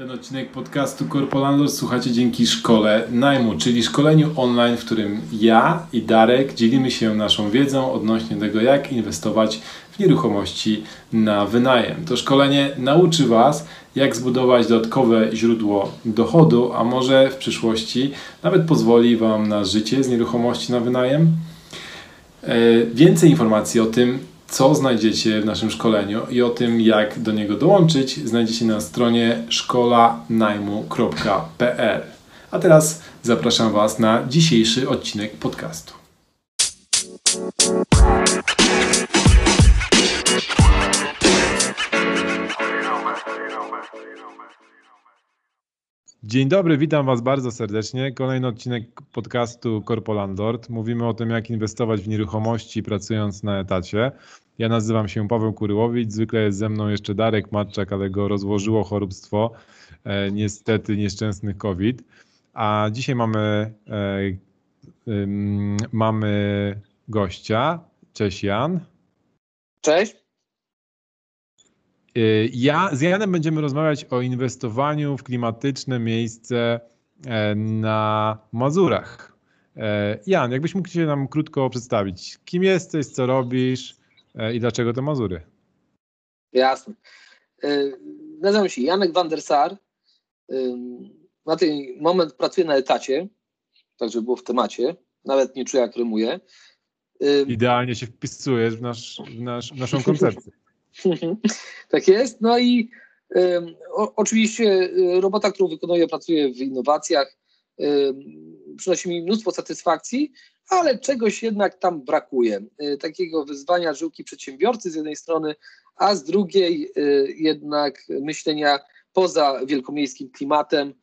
Ten odcinek podcastu Corpolandor słuchacie dzięki szkole najmu, czyli szkoleniu online, w którym ja i Darek dzielimy się naszą wiedzą odnośnie tego, jak inwestować w nieruchomości na wynajem. To szkolenie nauczy Was, jak zbudować dodatkowe źródło dochodu, a może w przyszłości nawet pozwoli Wam na życie z nieruchomości na wynajem. E, więcej informacji o tym, co znajdziecie w naszym szkoleniu i o tym, jak do niego dołączyć, znajdziecie na stronie szkolanajmu.pl. A teraz zapraszam Was na dzisiejszy odcinek podcastu. Dzień dobry, witam Was bardzo serdecznie. Kolejny odcinek podcastu Corpolandord. Mówimy o tym, jak inwestować w nieruchomości pracując na etacie. Ja nazywam się Paweł Kuryłowicz, zwykle jest ze mną jeszcze Darek Matczak, ale go rozłożyło choróbstwo, e, niestety nieszczęsny COVID. A dzisiaj mamy, e, mamy gościa. Cześć Jan. Cześć. Y, ja z Janem będziemy rozmawiać o inwestowaniu w klimatyczne miejsce e, na Mazurach. E, Jan, jakbyś mógł się nam krótko przedstawić, kim jesteś, co robisz e, i dlaczego te Mazury? Jasne. Nazywam się Janek van der Sar. Na ten moment pracuję na etacie, tak żeby było w temacie. Nawet nie czuję, jak rymuję. Idealnie się wpisujesz w, nasz, w, nasz, w naszą koncepcję. Tak jest. No i o, oczywiście y, robota, którą wykonuję, pracuję w innowacjach, y, przynosi mi mnóstwo satysfakcji, ale czegoś jednak tam brakuje. Y, takiego wyzwania żyłki przedsiębiorcy z jednej strony, a z drugiej y, jednak myślenia poza wielkomiejskim klimatem,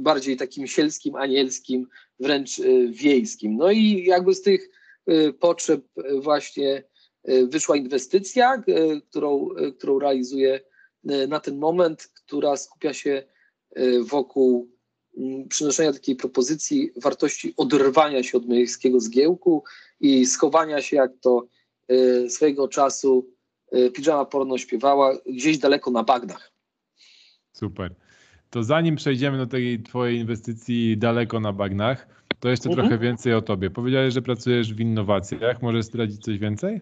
bardziej takim sielskim, anielskim, wręcz wiejskim. No i jakby z tych potrzeb właśnie wyszła inwestycja, e, którą, e, którą realizuję na ten moment, która skupia się wokół przynoszenia takiej propozycji wartości oderwania się od miejskiego zgiełku i schowania się, jak to swojego czasu Pijama Porno śpiewała, gdzieś daleko na bagnach. Super. To zanim przejdziemy do tej twojej inwestycji daleko na bagnach, to jeszcze mhm. trochę więcej o tobie. Powiedziałeś, że pracujesz w innowacjach. Możesz zdradzić coś więcej?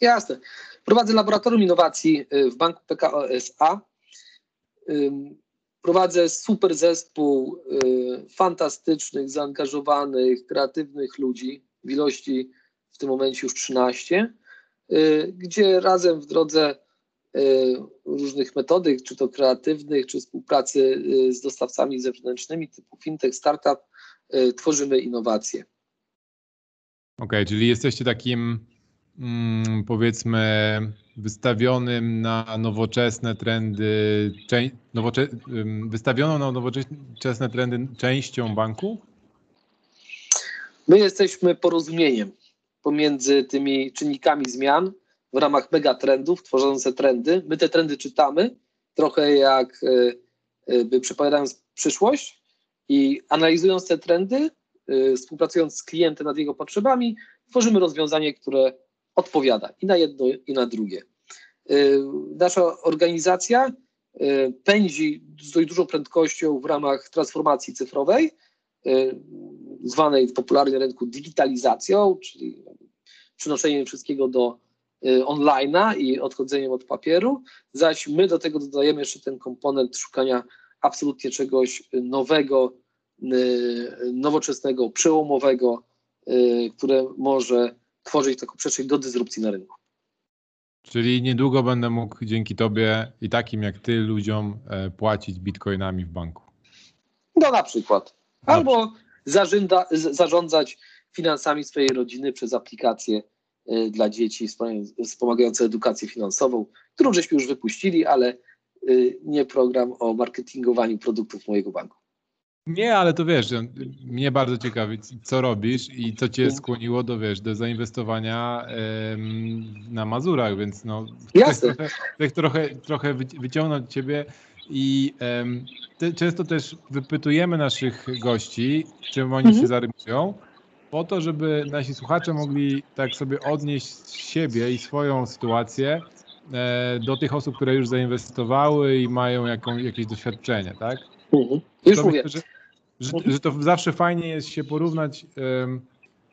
Jasne. Prowadzę laboratorium innowacji y, w Banku PKO SA. Prowadzę super zespół y, fantastycznych, zaangażowanych, kreatywnych ludzi w ilości w tym momencie już 13, y, gdzie razem w drodze różnych metodyk, czy to kreatywnych, czy współpracy z dostawcami zewnętrznymi typu fintech, startup, tworzymy innowacje. Okej, okay, czyli jesteście takim Mm, powiedzmy wystawionym na nowoczesne trendy, nowocze, wystawioną na nowoczesne trendy częścią banku? My jesteśmy porozumieniem pomiędzy tymi czynnikami zmian w ramach megatrendów, tworzące trendy. My te trendy czytamy, trochę jak by przepowiadając przyszłość i analizując te trendy, e, współpracując z klientem nad jego potrzebami, tworzymy rozwiązanie, które odpowiada i na jedno, i na drugie. Y, nasza organizacja y, pędzi z dość dużą prędkością w ramach transformacji cyfrowej, y, zwanej w popularnym rynku digitalizacją, czyli przenoszeniem wszystkiego do online'a i odchodzeniem od papieru, zaś my do tego dodajemy jeszcze ten komponent szukania absolutnie czegoś nowego, nowoczesnego, przełomowego, które może tworzyć taką przestrzeń do dysrupcji na rynku. Czyli niedługo będę mógł dzięki Tobie i takim jak Ty ludziom e, płacić bitcoinami w banku. No na przykład. Albo zażynda, zarządzać finansami swojej rodziny przez aplikacje e, dla dzieci wspomagające edukację finansową, którą żeśmy już wypuścili, ale e, nie program o marketingowaniu produktów mojego banku. Nie, ale to wiesz, mnie bardzo ciekawi, co robisz i co cię skłoniło do, wiesz, do zainwestowania na Mazurach, więc no, Jasne. chcę trochę, trochę wyciągnąć ciebie i te, często też wypytujemy naszych gości, czym oni mhm. się zarymują, po to, żeby nasi słuchacze mogli tak sobie odnieść siebie i swoją sytuację e, do tych osób, które już zainwestowały i mają jaką, jakieś doświadczenie, tak? Mhm. Już To mówię. myślę, że, że, że to zawsze fajnie jest się porównać em,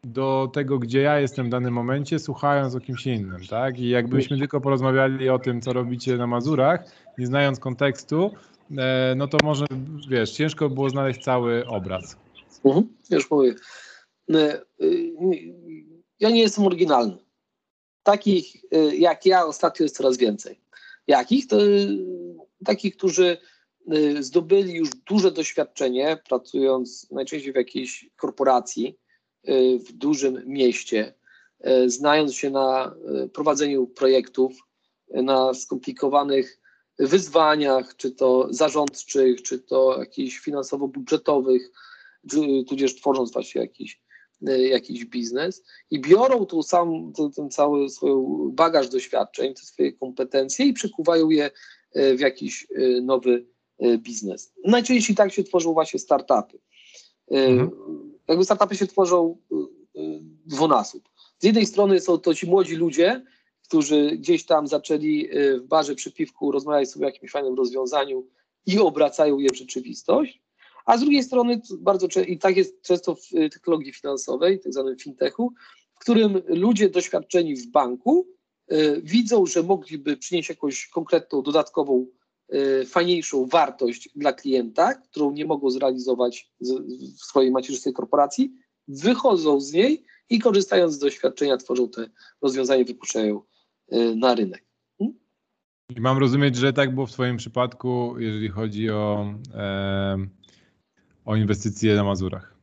do tego, gdzie ja jestem w danym momencie, słuchając o kimś innym, tak? I jakbyśmy tylko porozmawiali o tym, co robicie na Mazurach, nie znając kontekstu, e, no to może, wiesz, ciężko było znaleźć cały obraz. Mhm. Już mówię. E, y, Ja nie jestem oryginalny. Takich y, jak ja ostatnio jest coraz więcej. Jakich? To y, takich, którzy zdobyli już duże doświadczenie, pracując najczęściej w jakiejś korporacji, y, w dużym mieście, y, znając się na y, prowadzeniu projektów, y, na skomplikowanych wyzwaniach, czy to zarządczych, czy to jakichś finansowo-budżetowych, tudzież tworząc właśnie jakiś, y, jakiś biznes. I biorą tu sam, ten, cały swój bagaż doświadczeń, te swoje kompetencje i przekuwają je y, w jakiś y, nowy y, biznes. Najczęściej tak się tworzą właśnie startupy. Y, Mhm. Jakby startupy się tworzą y, y, dwonasób. Z jednej strony są to ci młodzi ludzie, którzy gdzieś tam zaczęli y, w barze przy piwku rozmawiać sobie o jakimś fajnym rozwiązaniu i obracają je w rzeczywistość. A z drugiej strony bardzo i tak jest często w y, technologii finansowej, tak zwanym fintechu, w którym ludzie doświadczeni w banku y, widzą, że mogliby przynieść jakąś konkretną, dodatkową, y, fajniejszą wartość dla klienta, którą nie mogą zrealizować w swojej macierzystej korporacji, wychodzą z niej i korzystając z doświadczenia tworzą te rozwiązania, wypuszczają y, na rynek. I mam rozumieć, że tak było w Twoim przypadku, jeżeli chodzi o, em, o inwestycje na Mazurach.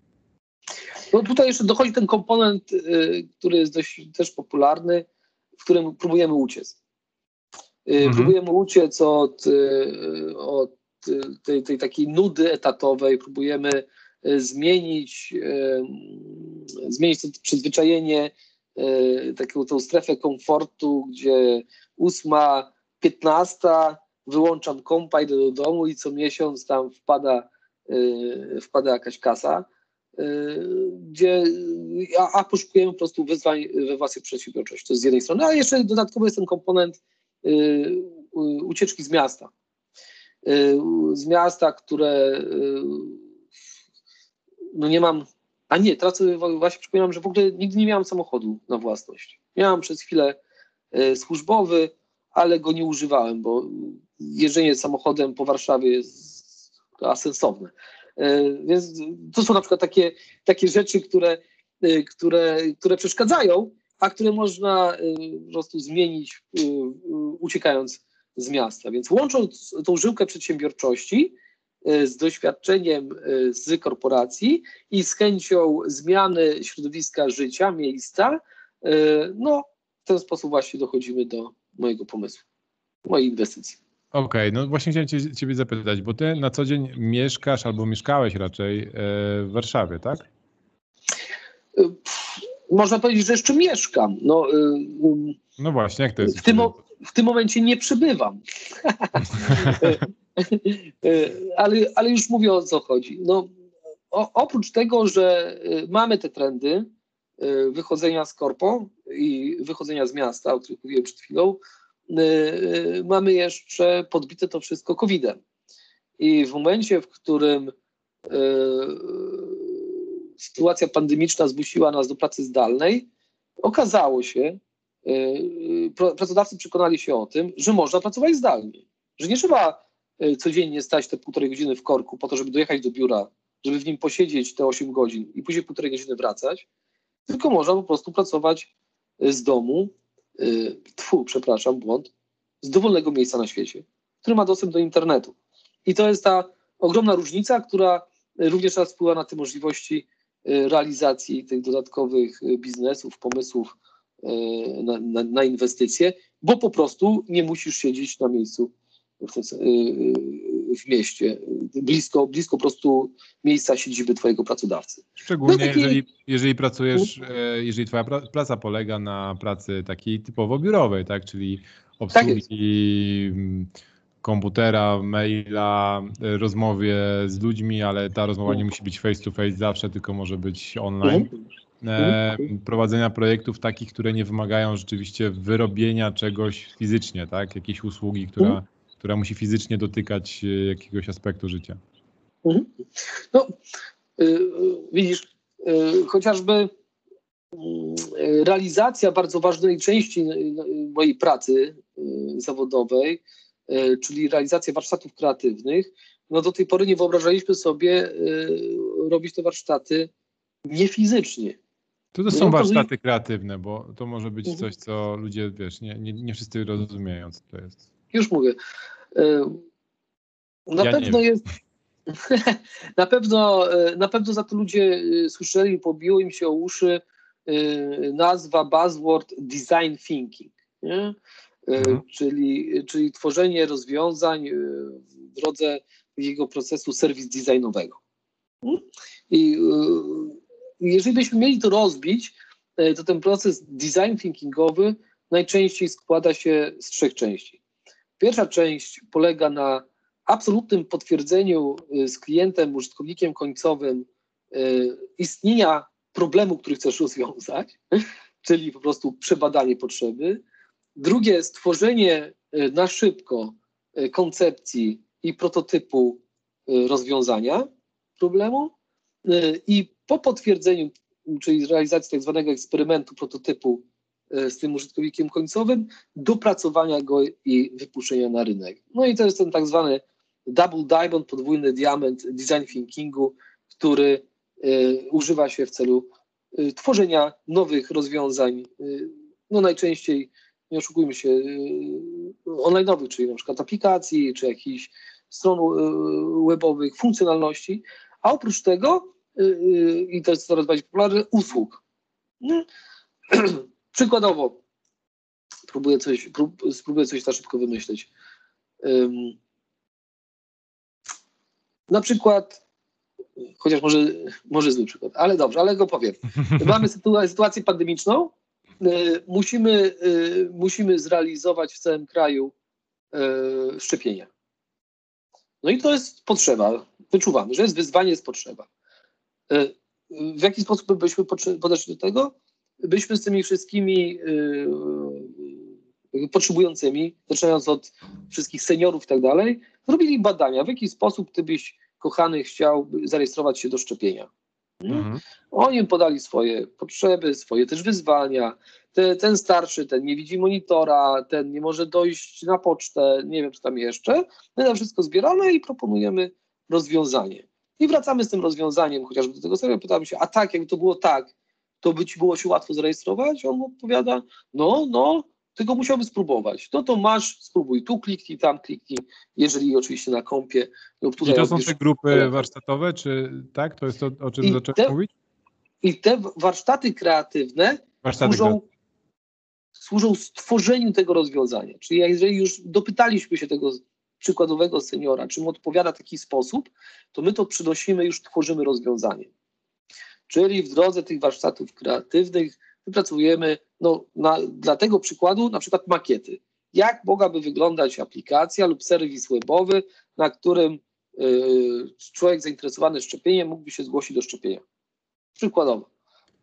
No tutaj jeszcze dochodzi ten komponent, y, który jest dość też popularny, w którym próbujemy uciec. Y, Mhm. Próbujemy uciec od, y, od y, tej, tej takiej nudy etatowej, próbujemy zmienić, zmienić to przyzwyczajenie, taką tą strefę komfortu, gdzie ósma, piętnasta, wyłączam kompa, idę do domu i co miesiąc tam wpada, wpada jakaś kasa gdzie a, a poszukujemy po prostu wyzwań we własnej przedsiębiorczości. To jest z jednej strony, a jeszcze dodatkowo jest ten komponent ucieczki z miasta. Y, z miasta, które y, no nie mam, a nie, teraz właśnie przypominam, że w ogóle nigdy nie miałem samochodu na własność. Miałem przez chwilę y, służbowy, ale go nie używałem, bo jeżdżenie samochodem po Warszawie jest asensowne. Więc to są na przykład takie, takie rzeczy, które, które, które przeszkadzają, a które można e, po prostu zmienić e, e, uciekając z miasta. Więc łącząc tą żyłkę przedsiębiorczości z doświadczeniem z korporacji i z chęcią zmiany środowiska życia, miejsca, no w ten sposób właśnie dochodzimy do mojego pomysłu, mojej inwestycji. Okej, no właśnie chciałem cię, Ciebie zapytać, bo Ty na co dzień mieszkasz albo mieszkałeś raczej w Warszawie, tak? Można powiedzieć, że jeszcze mieszkam. No, y, y, No właśnie, jak to jest? w, tym, w tym momencie nie przybywam. Y, ale, ale już mówię o co chodzi. No, o, oprócz tego, że mamy te trendy wychodzenia z korpo i wychodzenia z miasta, o których mówiłem przed chwilą, mamy jeszcze podbite to wszystko COVID-em. I w momencie, w którym sytuacja pandemiczna zmusiła nas do pracy zdalnej, okazało się, pro- pracodawcy przekonali się o tym, że można pracować zdalnie, że nie trzeba y, codziennie stać te półtorej godziny w korku po to, żeby dojechać do biura, żeby w nim posiedzieć te 8 godzin i później półtorej godziny wracać, tylko można po prostu pracować y, z domu, tfu, przepraszam, błąd, z dowolnego miejsca na świecie, który ma dostęp do internetu. I to jest ta ogromna różnica, która również raz wpływa na te możliwości realizacji tych dodatkowych y, biznesów, pomysłów y, na, na, na inwestycje, bo po prostu nie musisz siedzieć na miejscu w, y, y, mieście, y, blisko, blisko po prostu miejsca siedziby twojego pracodawcy. Szczególnie No taki- jeżeli, jeżeli pracujesz, jeżeli twoja pra- praca polega na pracy takiej typowo biurowej, tak? Czyli Tak obsługi mm, komputera, maila, e, rozmowie z ludźmi, ale ta rozmowa nie musi być face to face zawsze, tylko może być online. Mhm. e, prowadzenia projektów takich, które nie wymagają rzeczywiście wyrobienia czegoś fizycznie, tak? Jakiejś usługi, która, mhm. która musi fizycznie dotykać e, jakiegoś aspektu życia. Mhm. No, y, widzisz, y, chociażby y, realizacja bardzo ważnej części mojej pracy zawodowej, czyli realizacja warsztatów kreatywnych, no do tej pory nie wyobrażaliśmy sobie robić te warsztaty niefizycznie. To, to są warsztaty kreatywne, bo to może być mhm. coś, co ludzie, wiesz, nie, nie, nie wszyscy rozumieją, co to jest. Już mówię. Na ja pewno jest na, pewno, e, na pewno za to ludzie e, słyszeli, pobiło im się o uszy e, nazwa buzzword design thinking, mhm. czyli, czyli tworzenie rozwiązań w drodze jego procesu serwis designowego. Hmm? I jeżeli byśmy mieli to rozbić, to ten proces design thinkingowy najczęściej składa się z trzech części. Pierwsza część polega na absolutnym potwierdzeniu z klientem, użytkownikiem końcowym istnienia problemu, który chcesz rozwiązać, czyli po prostu przebadanie potrzeby. Drugie, stworzenie y, na szybko koncepcji i prototypu rozwiązania problemu. I po potwierdzeniu, czyli realizacji tak zwanego eksperymentu, prototypu z tym użytkownikiem końcowym, dopracowania go i wypuszczenia na rynek. No i to jest ten tak zwany Double Diamond, podwójny diament design thinkingu, który używa się w celu tworzenia nowych rozwiązań, no najczęściej, nie oszukujmy się, online'owych, czyli na przykład aplikacji, czy jakichś stron webowych, funkcjonalności, a oprócz tego, i to jest coraz bardziej popularne, usług. No, przykładowo, próbuję coś, prób, spróbuję coś na szybko wymyśleć. Na przykład, chociaż może, może zły przykład, ale dobrze, ale go powiem. Mamy sytuację pandemiczną, musimy, y, musimy zrealizować w całym kraju y, szczepienia. No i to jest potrzeba. Wyczuwamy, że jest wyzwanie, jest potrzeba. W jaki sposób byśmy podeszli do tego? Byśmy z tymi wszystkimi potrzebującymi, zaczynając od wszystkich seniorów i tak dalej, robili badania, w jaki sposób ty byś, kochany, chciał zarejestrować się do szczepienia. Mhm. Oni im podali swoje potrzeby, swoje też wyzwania. Te, ten starszy, ten nie widzi monitora, ten nie może dojść na pocztę, nie wiem co tam jeszcze. My na wszystko zbieramy i proponujemy rozwiązanie. I wracamy z tym rozwiązaniem, chociażby do tego sobie pytamy się, a tak, jakby to było tak, to by ci było się łatwo zarejestrować? On odpowiada, no, no, tylko musiałby spróbować. No to masz, spróbuj tu kliknij, tam kliknij, jeżeli oczywiście na kompie lub tutaj. I to są te grupy warsztatowe, czy tak? To jest to, o czym zacząłeś mówić? I te warsztaty kreatywne warsztaty służą, służą stworzeniu tego rozwiązania. Czyli jeżeli już dopytaliśmy się tego przykładowego seniora, czy mu odpowiada w taki sposób, to my to przynosimy, już tworzymy rozwiązanie. Czyli w drodze tych warsztatów kreatywnych wypracujemy no, na, dla tego przykładu na przykład makiety. Jak mogłaby wyglądać aplikacja lub serwis webowy, na którym y, człowiek zainteresowany szczepieniem mógłby się zgłosić do szczepienia. Przykładowo.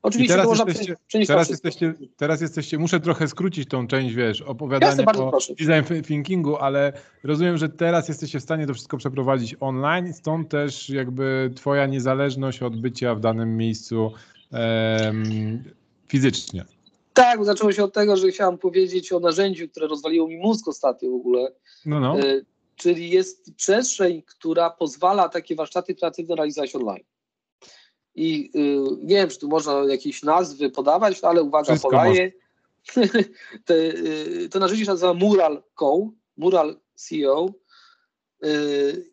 Oczywiście teraz, jesteście, teraz, jesteście, teraz jesteście, muszę trochę skrócić tą część, wiesz, opowiadania o proszę. design thinkingu, ale rozumiem, że teraz jesteście w stanie to wszystko przeprowadzić online, stąd też jakby twoja niezależność od bycia w danym miejscu um, fizycznie. Tak, zaczęło się od tego, że chciałam powiedzieć o narzędziu, które rozwaliło mi mózg ostatnio w ogóle. No, no. E, czyli jest przestrzeń, która pozwala takie warsztaty kreatywne realizować online. I y, nie wiem, czy tu można jakieś nazwy podawać, ale uwaga, Wszystko podaję. Te, y, to narzędzie się nazywa Mural Co, Mural CEO.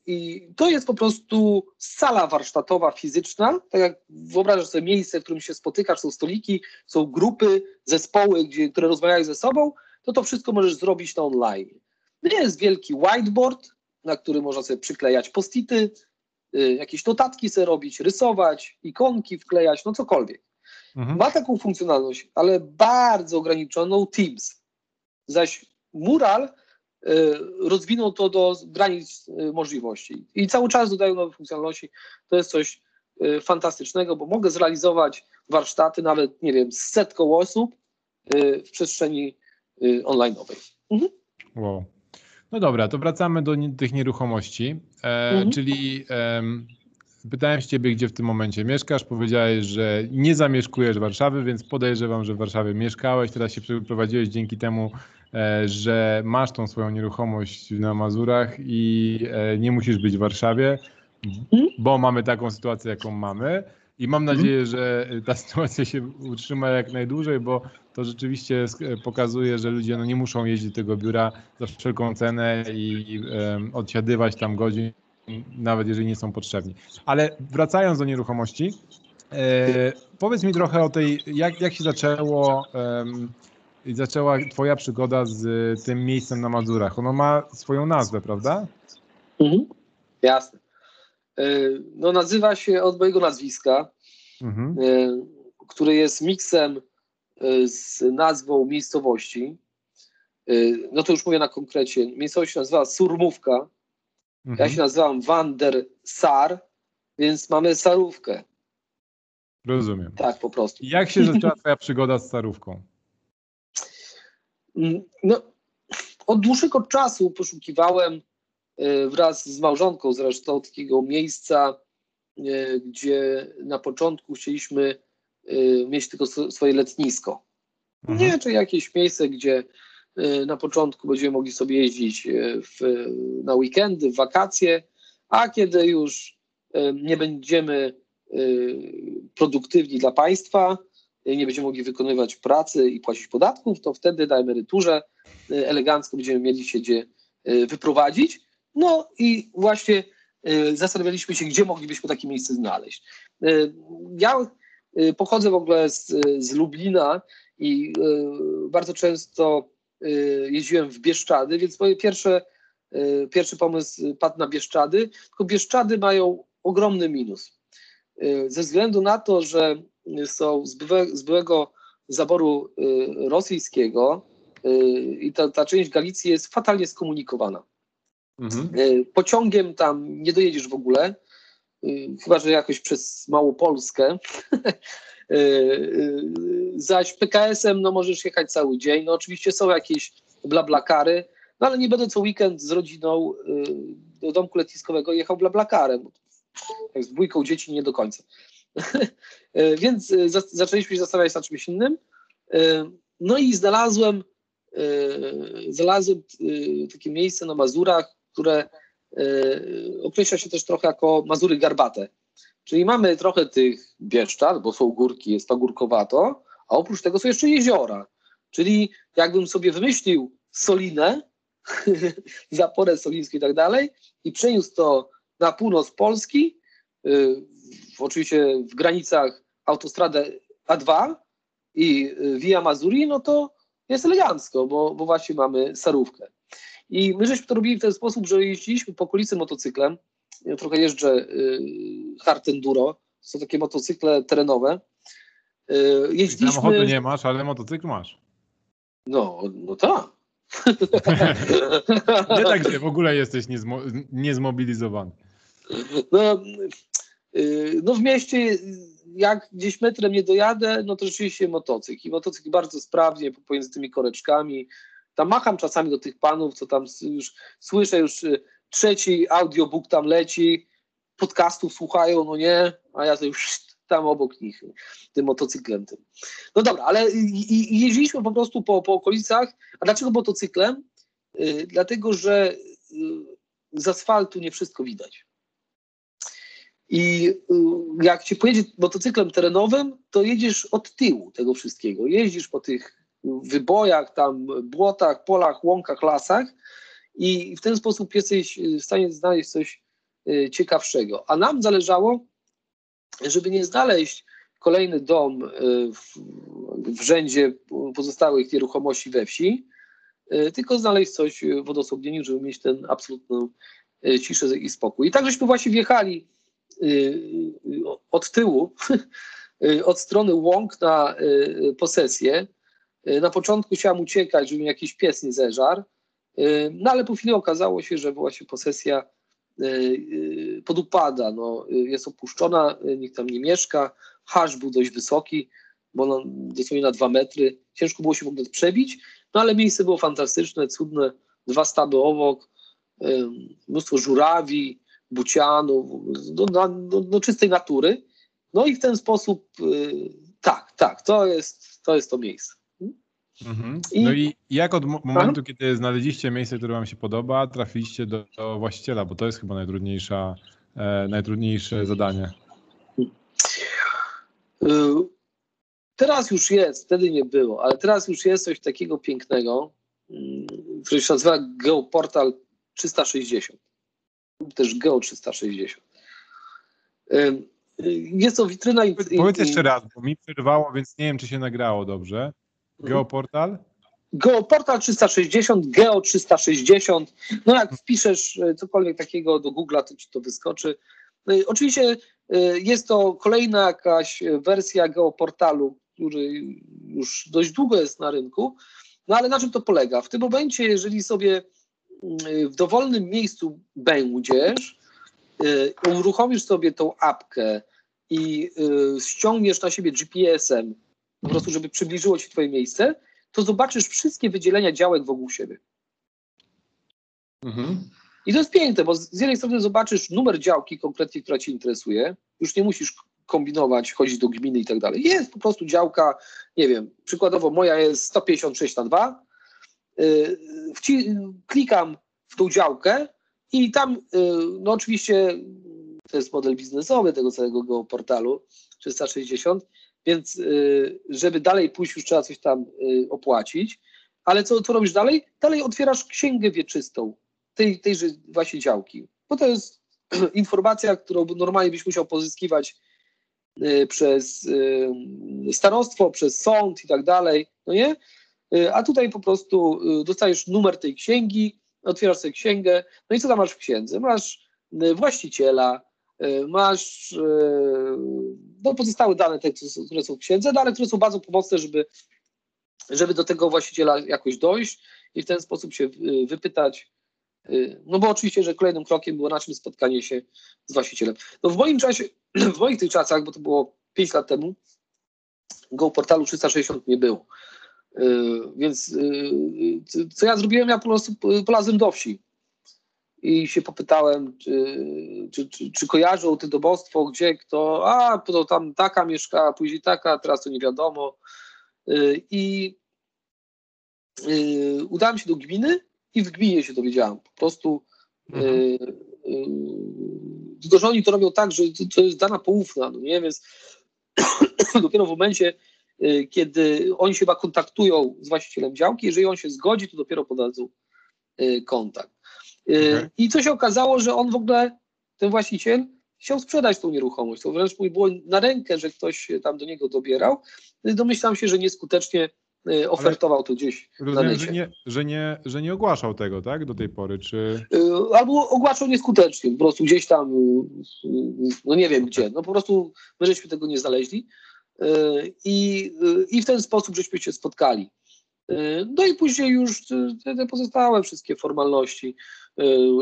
I to jest po prostu sala warsztatowa, fizyczna. Tak jak wyobrażasz sobie miejsce, w którym się spotykasz, są stoliki, są grupy, zespoły, gdzie, które rozmawiają ze sobą, to to wszystko możesz zrobić na online. Nie jest wielki whiteboard, na który można sobie przyklejać postity, y, jakieś notatki sobie robić, rysować, ikonki wklejać, no cokolwiek. Mhm. Ma taką funkcjonalność, ale bardzo ograniczoną Teams. Zaś mural rozwinął to do granic y, możliwości i cały czas dodają nowe funkcjonalności. To jest coś y, fantastycznego, bo mogę zrealizować warsztaty, nawet nie wiem, z setką osób w przestrzeni online'owej. Mhm. Wow. No dobra, to wracamy do tych nieruchomości, e, mhm. czyli e, pytałem się ciebie, gdzie w tym momencie mieszkasz, powiedziałeś, że nie zamieszkujesz Warszawy, więc podejrzewam, że w Warszawie mieszkałeś, teraz się przeprowadziłeś dzięki temu, e, że masz tą swoją nieruchomość na Mazurach i e, nie musisz być w Warszawie, mhm. bo mamy taką sytuację, jaką mamy. I mam mhm. nadzieję, że ta sytuacja się utrzyma jak najdłużej, bo to rzeczywiście pokazuje, że ludzie no, nie muszą jeździć do tego biura za wszelką cenę i um, odsiadywać tam godzin, nawet jeżeli nie są potrzebni. Ale wracając do nieruchomości, e, powiedz mi trochę o tej, jak, jak się zaczęło, e, zaczęła Twoja przygoda z tym miejscem na Mazurach. Ono ma swoją nazwę, prawda? Mhm. Jasne. E, no, nazywa się od mojego nazwiska, mhm. E, który jest miksem z nazwą miejscowości. No to już mówię na konkrecie. Miejscowość się nazywa Surmówka. Mhm. Ja się nazywam Wander Sar, więc mamy Sarówkę. Rozumiem. Tak, po prostu. Jak się zaczęła twoja przygoda z Sarówką? Mm, no, od dłuższego czasu poszukiwałem E, wraz z małżonką zresztą takiego miejsca, e, gdzie na początku chcieliśmy e, mieć tylko swoje letnisko. Mhm. Nie, czy jakieś miejsce, gdzie na początku będziemy mogli sobie jeździć w, na weekendy, w wakacje, a kiedy już nie będziemy produktywni dla państwa, nie będziemy mogli wykonywać pracy i płacić podatków, to wtedy na emeryturze elegancko będziemy mieli się gdzie wyprowadzić. No i właśnie y, zastanawialiśmy się, gdzie moglibyśmy takie miejsce znaleźć. Ja pochodzę w ogóle z, z Lublina i bardzo często jeździłem w Bieszczady, więc moje pierwsze, pierwszy pomysł padł na Bieszczady, tylko Bieszczady mają ogromny minus. Ze względu na to, że są z, byłe, z byłego zaboru rosyjskiego i ta, ta część Galicji jest fatalnie skomunikowana. Mhm. E, pociągiem tam nie dojedziesz w ogóle, chyba że jakoś przez Małopolskę. Zaś PKS-em no, możesz jechać cały dzień. No, oczywiście są jakieś blablakary, no ale nie będę co weekend z rodziną do domku letniskowego jechał blablakarem. Jak z dwójką dzieci nie do końca. Więc zaczęliśmy się zastanawiać nad czymś innym. No i znalazłem, znalazłem takie miejsce na Mazurach, które e, określa się też trochę jako Mazury Garbate. Czyli mamy trochę tych Bieszczad, bo są górki, jest pagórkowato, a oprócz tego są jeszcze jeziora. Czyli jakbym sobie wymyślił Solinę, zaporę solińską i tak dalej i przeniósł to na północ Polski, y, oczywiście w granicach autostradę A2 i y, Via Mazuri, no to jest elegancko, bo, bo właśnie mamy Sarówkę. I my żeśmy to robili w ten sposób, że jeździliśmy po okolicy motocyklem. Ja trochę jeżdżę y, hard enduro. Są takie motocykle terenowe. Y, jeździliśmy... Samochodu nie masz, ale motocykl masz. No, no tak. nie tak, że w ogóle jesteś niezmo, niezmobilizowany. No, y, no w mieście jak gdzieś metrem nie dojadę, no to rzeczywiście motocykl. I motocykl bardzo sprawnie pomiędzy tymi koreczkami, tam macham czasami do tych panów, co tam już słyszę, już y, trzeci audiobook tam leci, podcastów słuchają, no nie, a ja to już tam obok nich, tym motocyklem tym. No dobra, ale i, i jeździliśmy po prostu po, po okolicach. A dlaczego motocyklem? Yy, dlatego, że yy, z asfaltu nie wszystko widać. I yy, jak się pojedzie motocyklem terenowym, to jedziesz od tyłu tego wszystkiego. Jeździsz po tych wybojach, tam błotach, polach, łąkach, lasach i w ten sposób jesteś w stanie znaleźć coś e, ciekawszego. A nam zależało, żeby nie znaleźć kolejny dom e, w, w rzędzie pozostałych nieruchomości we wsi, tylko znaleźć coś w odosobnieniu, żeby mieć ten absolutną ciszę i spokój. I tak żeśmy właśnie wjechali od tyłu, od strony łąk na posesję. Y, na początku chciałam uciekać, żeby mi jakiś pies nie zeżarł, y, no ale po chwili okazało się, że właśnie posesja podupada, no, jest opuszczona, nikt tam nie mieszka, hasz był dość wysoki, bo no, dosłownie na dwa metry, ciężko było się w ogóle przebić, no ale miejsce było fantastyczne, cudne, dwa staby obok, mnóstwo żurawi, bucianów, do, czystej natury, no i w ten sposób tak, tak, to jest to, jest to miejsce. Mhm. I... No i jak od momentu, Aha. kiedy znaleźliście miejsce, które Wam się podoba, trafiliście do, do właściciela, bo to jest chyba najtrudniejsza, e, najtrudniejsze zadanie. Y, teraz już jest, wtedy nie było, ale teraz już jest coś takiego pięknego, mm, który się nazywa Geoportal 360. Też Geo 360. Y, jest to witryna. Powiedz jeszcze raz, bo mi przerwało, więc nie wiem, czy się nagrało dobrze. Geoportal? Geoportal 360, Geo 360. No jak wpiszesz e, cokolwiek takiego do Google'a, to ci to wyskoczy. No oczywiście e, jest to kolejna jakaś wersja Geoportalu, który już dość długo jest na rynku. No ale na czym to polega? W tym momencie, jeżeli sobie w dowolnym miejscu będziesz, e, uruchomisz sobie tą apkę i ściągniesz na siebie GPS-em po prostu, żeby przybliżyło ci twoje miejsce, to zobaczysz wszystkie wydzielenia działek wokół siebie. Mhm. I to jest piękne, bo z jednej strony zobaczysz numer działki konkretnie, która cię interesuje, już nie musisz kombinować, chodzić do gminy i tak dalej. Jest po prostu działka, nie wiem, przykładowo moja jest 156 na 2, yy, klikam w tą działkę i tam, yy, no oczywiście to jest model biznesowy tego całego portalu 360, więc y, żeby dalej pójść, już trzeba coś tam y, opłacić. Ale co, co robisz dalej? Dalej otwierasz księgę wieczystą tej, tejże właśnie działki. Bo to jest informacja, którą normalnie byś musiał pozyskiwać y, przez starostwo, przez sąd i tak dalej, no nie? A tutaj po prostu dostajesz numer tej księgi, otwierasz sobie księgę, no i co tam masz w księdze? Masz właściciela, E, masz no, pozostałe dane, te, które są w księdze, dane, które są bardzo pomocne, żeby, żeby do tego właściciela jakoś dojść i w ten sposób się wypytać. No bo oczywiście, że kolejnym krokiem było naszym spotkanie się z właścicielem. No w moim czasie, w moich tych czasach, bo to było 5 lat temu, Go portalu 360 nie było. Więc co ja zrobiłem? Ja po prostu polazłem do wsi i się popytałem, czy, czy, czy, czy kojarzą to dobostwo, gdzie kto, a to tam taka mieszkała, później taka, teraz to nie wiadomo. Y, I y, udałem się do gminy i w gminie się dowiedziałem. Po prostu mhm. tylko, że oni to robią tak, że to jest dana poufna, no nie, więc dopiero w momencie, kiedy oni się chyba kontaktują z właścicielem działki, jeżeli on się zgodzi, to dopiero podadzą kontakt. Okay. I co się okazało, że on w ogóle, ten właściciel, chciał sprzedać tą nieruchomość. To wręcz mu było na rękę, że ktoś tam do niego dobierał. Domyślam się, że nieskutecznie y, ofertował to gdzieś rozumiem, na Że nie, że, nie, że nie ogłaszał tego, tak, do tej pory, czy... Y, albo ogłaszał nieskutecznie, po prostu gdzieś tam, y, no nie wiem gdzie, no po prostu my żeśmy tego nie znaleźli i, i w ten sposób żeśmy się spotkali. No i później już te pozostałe wszystkie formalności.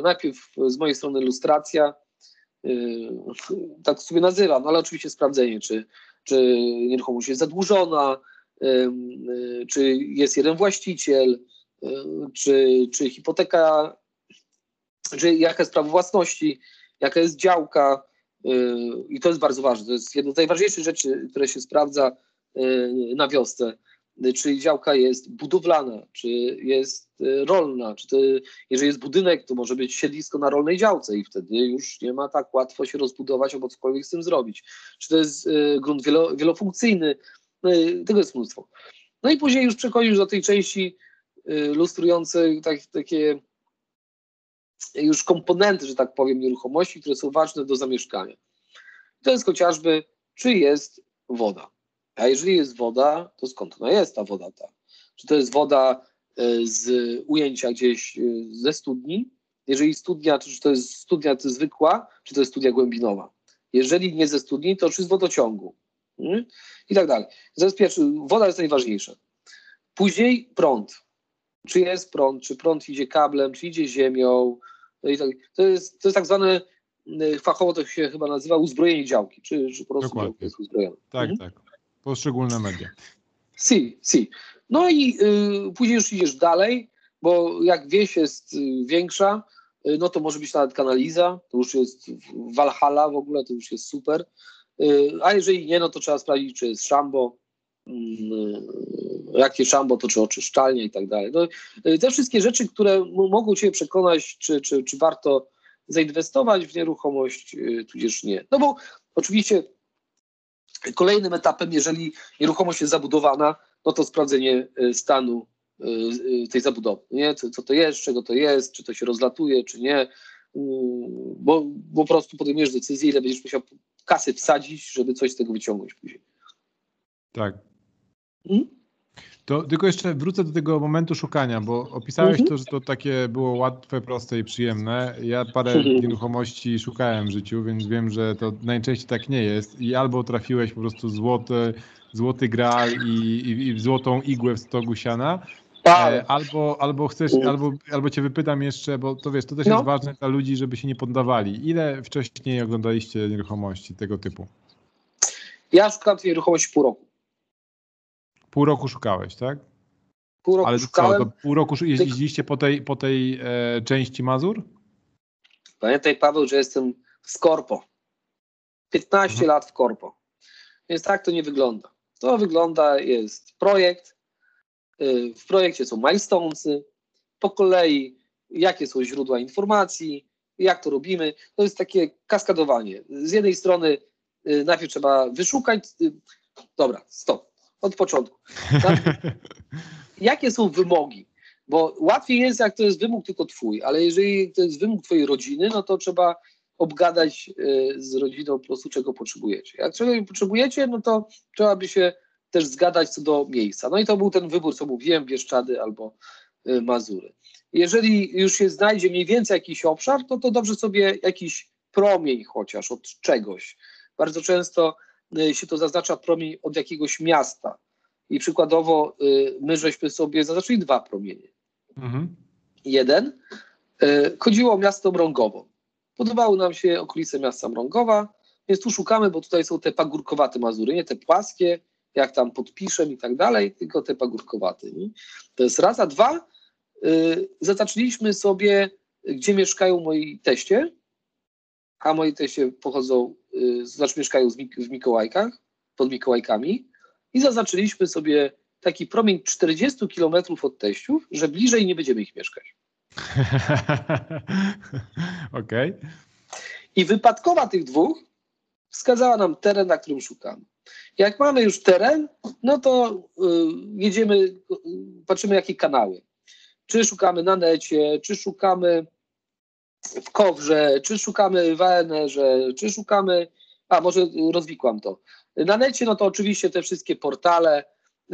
Najpierw z mojej strony ilustracja, tak sobie nazywam, no ale oczywiście sprawdzenie, czy, czy nieruchomość jest zadłużona, czy jest jeden właściciel, czy, czy hipoteka, czy jaka jest prawo własności, jaka jest działka. I to jest bardzo ważne. To jest jedna z najważniejszych rzeczy, które się sprawdza na wiosce czy działka jest budowlana, czy jest rolna, czy to, jeżeli jest budynek, to może być siedlisko na rolnej działce i wtedy już nie ma tak łatwo się rozbudować albo cokolwiek z tym zrobić. Czy to jest grunt wielo, wielofunkcyjny, no tego jest mnóstwo. No i później już przechodzisz do tej części lustrującej tak, takie już komponenty, że tak powiem, nieruchomości, które są ważne do zamieszkania. To jest chociażby, czy jest woda. A jeżeli jest woda, to skąd ona jest ta woda ta? Czy to jest woda e, z ujęcia gdzieś e, ze studni? Jeżeli studnia, czy to jest studnia zwykła, czy to jest studnia głębinowa? Jeżeli nie ze studni, to czy z wodociągu? Hmm? I tak dalej. Pierwszy, woda jest najważniejsza. Później prąd. Czy jest prąd, czy prąd idzie kablem, czy idzie ziemią, No i tak, to, jest, to jest tak zwane, y, fachowo to się chyba nazywa uzbrojenie działki, czy, czy po prostu Dokładnie. działka jest uzbrojona. Tak, Mhm. tak. Poszczególne media. Si, si. No i y, później już idziesz dalej, bo jak wieś jest y, większa, y, no to może być nawet kanaliza, to już jest w- Valhalla w ogóle, to już jest super. A jeżeli nie, no to trzeba sprawdzić, czy jest szambo, jakie szambo, to czy oczyszczalnia i tak dalej. No, y, te wszystkie rzeczy, które mogą Cię przekonać, czy, czy, czy warto zainwestować w nieruchomość, y, tudzież nie. No bo oczywiście kolejnym etapem, jeżeli nieruchomość jest zabudowana, no to sprawdzenie y, stanu tej zabudowy, nie? Co, co to jest, czego to jest, czy to się rozlatuje, czy nie, Mm, bo, bo po prostu podejmiesz decyzję, ile będziesz musiał kasy wsadzić, żeby coś z tego wyciągnąć później. Tak. Mm? To tylko jeszcze wrócę do tego momentu szukania, bo opisałeś Mhm. to, że to takie było łatwe, proste i przyjemne. Ja parę Mhm. nieruchomości szukałem w życiu, więc wiem, że to najczęściej tak nie jest. I albo trafiłeś po prostu złoty, złoty gral i, i, i złotą igłę w stogu siana, Ale, e, albo, albo chcesz, Mhm. albo, albo cię wypytam jeszcze, bo to wiesz, to też No. jest ważne dla ludzi, żeby się nie poddawali. Ile wcześniej oglądaliście nieruchomości tego typu? ja szukałem tej nieruchomości pół roku. Pół roku szukałeś, tak? Pół roku Ale co, szukałem. to pół roku jeździliście po tej, po tej e, części Mazur? Pamiętaj, Paweł, że jestem z korpo. 15 Mhm. lat w korpo. Więc tak to nie wygląda. To wygląda, jest projekt. y, W projekcie są milestonesy. Po kolei, jakie są źródła informacji, jak to robimy. To jest takie kaskadowanie. Z jednej strony y, najpierw trzeba wyszukać. y, Dobra, stop. Od początku. Na- jakie są wymogi? Bo łatwiej jest, jak to jest wymóg tylko twój, ale jeżeli to jest wymóg twojej rodziny, no to trzeba obgadać y, z rodziną po prostu, czego potrzebujecie. Jak czego potrzebujecie, no to trzeba by się też zgadać co do miejsca. No i to był ten wybór, co mówiłem, Bieszczady albo y, Mazury. Jeżeli już się znajdzie mniej więcej jakiś obszar, to to dobrze sobie jakiś promień chociaż od czegoś. Bardzo często się to zaznacza promień od jakiegoś miasta. I przykładowo y, my żeśmy sobie zaznaczyli dwa promienie. Mhm. Jeden y, chodziło o miasto Mrągowo. Podobały nam się okolice miasta Mrągowa, więc tu szukamy, bo tutaj są te pagórkowate Mazury, nie te płaskie, jak tam podpiszem i tak dalej, tylko te pagórkowate. Nie? To jest raz, a dwa, y, zaznaczyliśmy sobie, gdzie mieszkają moi teście, a moi teście pochodzą, y, znaczy mieszkają w Mikołajkach, pod Mikołajkami i zaznaczyliśmy sobie taki promień 40 km od teściów, że bliżej nie będziemy ich mieszkać. Okej. I wypadkowa tych dwóch wskazała nam teren, na którym szukamy. Jak mamy już teren, no to y, jedziemy, y, patrzymy jakie kanały. Czy szukamy na necie, czy szukamy w Kowrze, czy szukamy w ANR-ze, czy szukamy, a może rozwikłam to. Na necie, no to oczywiście te wszystkie portale,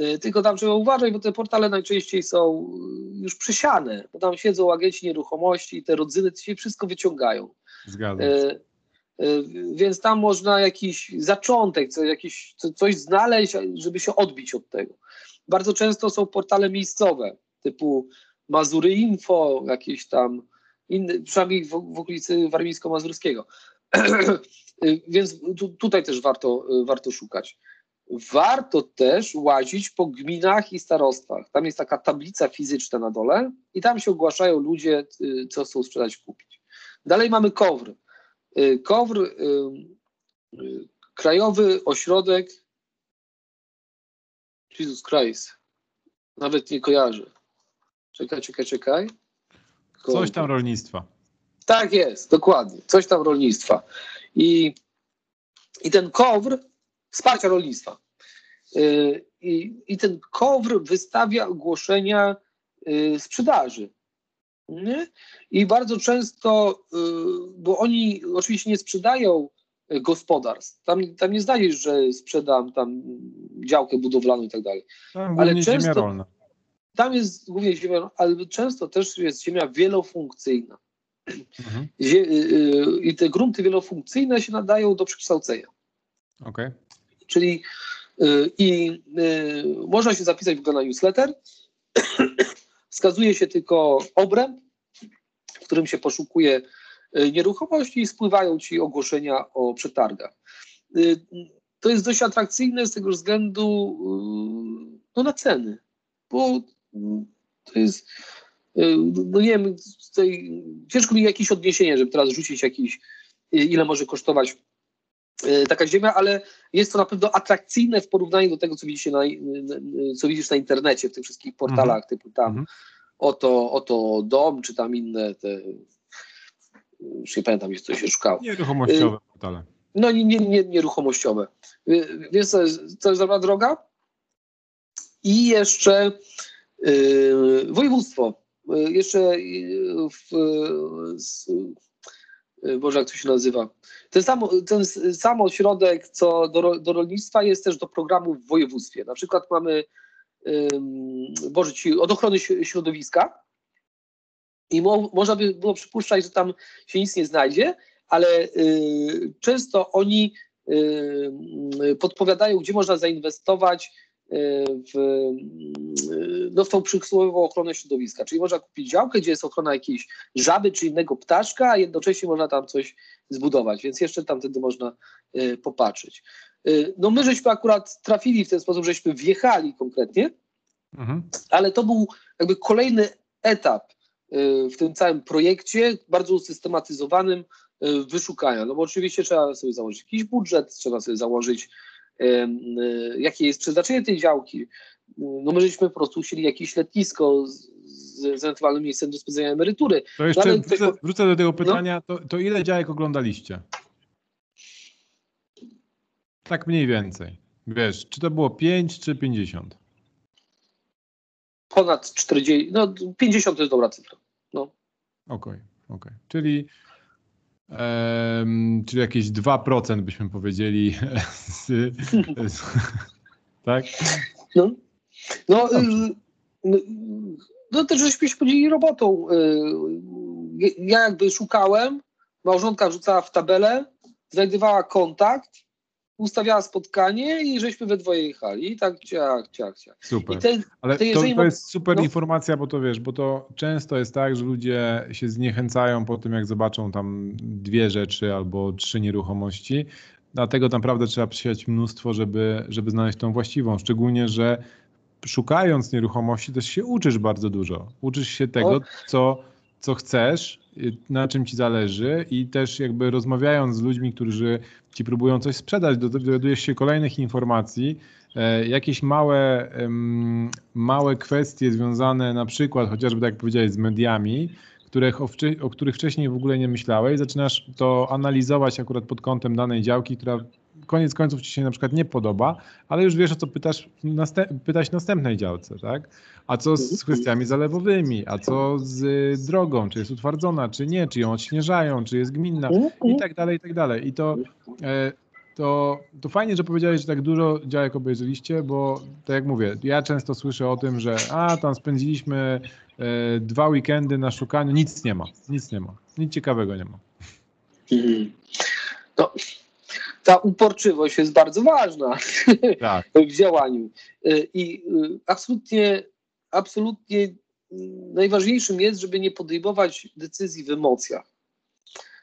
y, tylko tam trzeba uważać, bo te portale najczęściej są y, już przesiane, bo tam siedzą agenci nieruchomości i te rodzyny się wszystko wyciągają. Zgadzam się. E, Więc tam można jakiś zaczątek, co, jakiś, co, coś znaleźć, żeby się odbić od tego. Bardzo często są portale miejscowe, typu Mazury Info, jakieś tam inne, przynajmniej w, w okolicy warmińsko-mazurskiego. Więc tu, tutaj też warto, warto szukać. Warto też łazić po gminach i starostwach. Tam jest taka tablica fizyczna na dole i tam się ogłaszają ludzie, y, co chcą sprzedać, kupić. Dalej mamy KOWR. Y, KOWR, y, Krajowy Ośrodek Jesus Christ. Nawet nie kojarzę. Czekaj, czekaj, czekaj. Coś tam rolnictwa. Tak jest, dokładnie. Coś tam rolnictwa. I, i ten KOWR, wsparcia rolnictwa. Y, I, I ten KOWR wystawia ogłoszenia y, sprzedaży. I bardzo często, y, bo oni oczywiście nie sprzedają gospodarstw. Tam, tam nie znajdziesz, że sprzedam tam działkę budowlaną i tak dalej. Ale często- rolna. Tam jest głównie ziemia, ale często też jest ziemia wielofunkcyjna. Mhm. Zie- y, y, I te grunty wielofunkcyjne się nadają do przekształcenia. Okej. Czyli y, i y, można się zapisać w ogóle na newsletter. Wskazuje się tylko obręb, w którym się poszukuje nieruchomości i spływają ci ogłoszenia o przetargach. To jest dość atrakcyjne z tego względu no, na ceny, bo to jest, no nie wiem, tutaj ciężko mi jakieś odniesienie, żeby teraz rzucić jakiś, ile może kosztować E, taka ziemia, ale jest to na pewno atrakcyjne w porównaniu do tego, co widzisz na, co widzisz na internecie, w tych wszystkich portalach, mhm. typu tam mhm. oto, oto dom, czy tam inne te, już nie pamiętam, co się szukało. Nieruchomościowe portale. No nie, nie, nie, nieruchomościowe. Więc to jest, to jest dobra droga. I jeszcze województwo. Jeszcze w, Y, Boże, jak to się nazywa. Ten sam, ten sam ośrodek, co do, do rolnictwa, jest też do programu w województwie. Na przykład mamy Boże, od ochrony środowiska i mo, można by było przypuszczać, że tam się nic nie znajdzie, ale y, często oni y, podpowiadają, gdzie można zainwestować w, no, w tą przysłowiową ochronę środowiska. Czyli można kupić działkę, gdzie jest ochrona jakiejś żaby czy innego ptaszka, a jednocześnie można tam coś zbudować, więc jeszcze tam wtedy można y, popatrzeć. Y, no my żeśmy akurat trafili w ten sposób, żeśmy wjechali konkretnie, mhm. ale to był jakby kolejny etap y, w tym całym projekcie, bardzo usystematyzowanym wyszukania. No bo oczywiście trzeba sobie założyć jakiś budżet, trzeba sobie założyć Y, jakie jest przeznaczenie tej działki. No my żeśmy po prostu chcieli jakieś letnisko z, z ewentualnym miejscem do spędzenia emerytury. To jeszcze no, wrócę, wrócę, do tego no. pytania, no. to, to ile działek oglądaliście? Tak mniej więcej. Wiesz, czy to było 5 czy 50? Ponad 40, no 50 to jest dobra cyfra. No. Okej, okay, okej. Okay. Czyli czyli jakieś 2% byśmy powiedzieli. Z, z, tak? No, no, no, no też żeśmy się podzielili robotą. Y, ja jakby szukałem, małżonka wrzucała w tabelę, znajdowała kontakt, ustawiała spotkanie i żeśmy we dwoje jechali. I tak ciach, ciach, ciach. Super. Ale to, to, jest super no. informacja, bo to wiesz, bo to często jest tak, że ludzie się zniechęcają po tym, jak zobaczą tam dwie rzeczy albo trzy nieruchomości. Dlatego naprawdę trzeba przysiać mnóstwo, żeby, żeby znaleźć tą właściwą. Szczególnie, że szukając nieruchomości też się uczysz bardzo dużo. Uczysz się tego, co, co chcesz, na czym ci zależy i też jakby rozmawiając z ludźmi, którzy ci próbują coś sprzedać, dowiadujesz się kolejnych informacji, e, jakieś małe, małe kwestie związane na przykład chociażby, tak jak powiedziałeś, z mediami, których, o, o, których wcześniej w ogóle nie myślałeś, zaczynasz to analizować akurat pod kątem danej działki, która koniec końców ci się na przykład nie podoba, ale już wiesz o co pytasz, pytać następnej działce, tak? A co z kwestiami zalewowymi, a co z drogą, czy jest utwardzona, czy nie, czy ją odśnieżają, czy jest gminna? I tak dalej, i tak dalej. I to, e, to, to fajnie, że powiedziałeś, że tak dużo działek obejrzeliście, bo tak jak mówię, ja często słyszę o tym, że a tam spędziliśmy e, dwa weekendy na szukaniu, nic nie ma, nic nie ma, nic ciekawego nie ma. Mhm. No, ta uporczywość jest bardzo ważna tak. w działaniu. Y, I y, absolutnie, absolutnie najważniejszym jest, żeby nie podejmować decyzji w emocjach.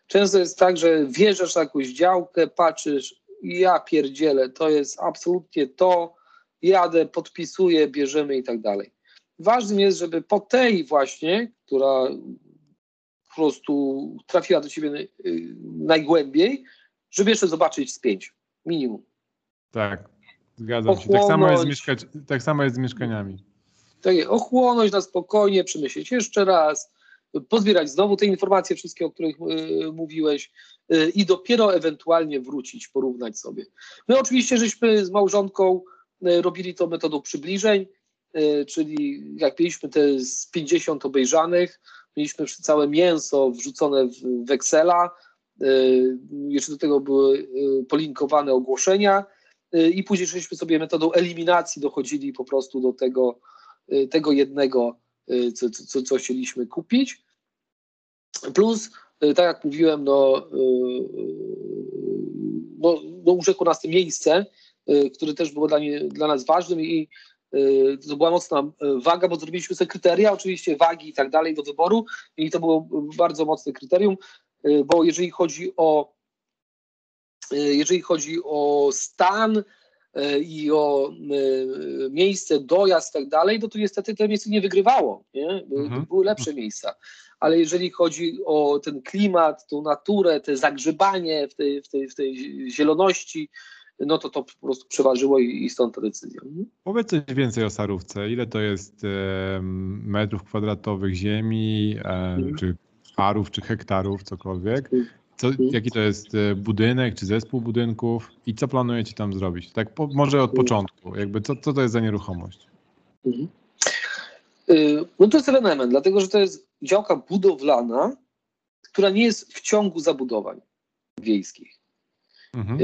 Często jest tak, że wjeżdżasz na jakąś działkę, patrzysz, ja pierdzielę, to jest absolutnie to, jadę, podpisuję, bierzemy i tak dalej. Ważnym jest, żeby po tej właśnie, która po prostu trafiła do ciebie y, najgłębiej, żeby jeszcze zobaczyć z pięć, minimum. Tak, zgadzam się. Tak samo, jest tak samo jest z mieszkaniami. Tak, ochłonąć na spokojnie, przemyśleć jeszcze raz, pozbierać znowu te informacje wszystkie, o których y, mówiłeś y, i dopiero ewentualnie wrócić, porównać sobie. My oczywiście żeśmy z małżonką y, robili to metodą przybliżeń, czyli jak mieliśmy te z 50 obejrzanych, mieliśmy całe mięso wrzucone w, Excela, jeszcze do tego były polinkowane ogłoszenia i później żeśmy sobie metodą eliminacji dochodzili po prostu do tego, tego jednego, co, co, co chcieliśmy kupić. Plus, tak jak mówiłem, no, no, no urzekło nas to miejsce, które też było dla, nie, dla nas ważnym i to była mocna waga, bo zrobiliśmy sobie kryteria, oczywiście wagi i tak dalej do wyboru i to było bardzo mocne kryterium, bo jeżeli chodzi o jeżeli chodzi o stan i o miejsce, dojazd i tak dalej, no to niestety to miejsce nie wygrywało, nie? Mhm. były lepsze miejsca ale jeżeli chodzi o ten klimat, tą naturę, te zagrzebanie w tej, w tej, w tej zieloności, no to to po prostu przeważyło i, i stąd ta decyzja. Mhm. Powiedz coś więcej o Sarówce. Ile to jest e, metrów kwadratowych ziemi, e, mhm. czy arów, czy hektarów, cokolwiek? Mhm. Co, jaki to jest e, budynek, czy zespół budynków i co planujecie tam zrobić? Tak po, może od początku, jakby co, co to jest za nieruchomość? Mhm. Y, no to jest element, dlatego że to jest działka budowlana, która nie jest w ciągu zabudowań wiejskich. Mhm.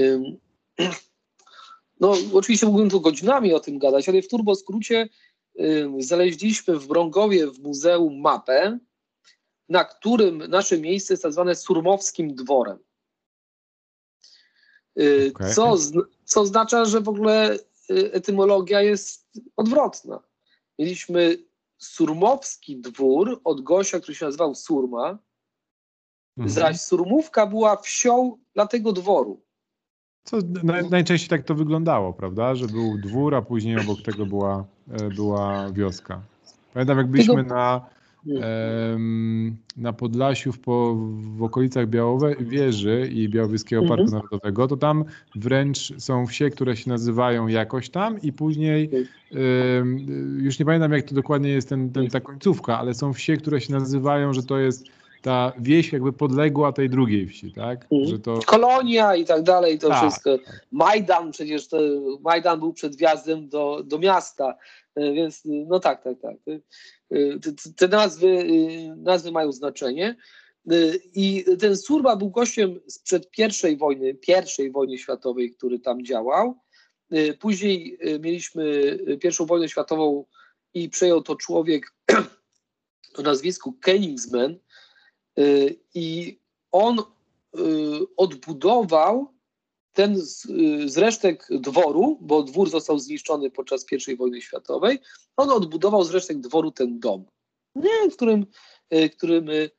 No, oczywiście mógłbym tu godzinami o tym gadać, ale w turboskrócie znaleźliśmy w Brągowie w muzeum mapę, na którym nasze miejsce jest nazwane Surmowskim Dworem. Y, okay. Co, co oznacza, że w ogóle y, etymologia jest odwrotna. Mieliśmy Surmowski dwór od gościa, który się nazywał Surma, mhm. zaś Surmówka była wsią dla tego dworu. Co najczęściej tak to wyglądało, prawda? Że był dwór, a później obok tego była, e, była wioska. Pamiętam, jak byliśmy na na Podlasiu w, po, w okolicach Białowe, Wieży i Białowieskiego mhm. Parku Narodowego, to tam wręcz są wsie, które się nazywają jakoś tam i później już nie pamiętam jak to dokładnie jest ten, ten, ta końcówka, ale są wsie, które się nazywają, że to jest ta wieś jakby podległa tej drugiej wsi, tak? Mhm. Że to... Kolonia i tak dalej, to tak. wszystko. Majdan przecież, to, Majdan był przed wjazdem do, do miasta, e, więc no tak, tak, tak. Y, te nazwy, nazwy mają znaczenie. I ten Surba był gościem sprzed pierwszej wojny, pierwszej wojny światowej, który tam działał. Później mieliśmy pierwszą wojnę światową i przejął to człowiek o nazwisku Kenningsman i on odbudował ten z, z, resztek dworu, bo dwór został zniszczony podczas I wojny światowej, on odbudował z resztek dworu ten dom, nie, którym, który my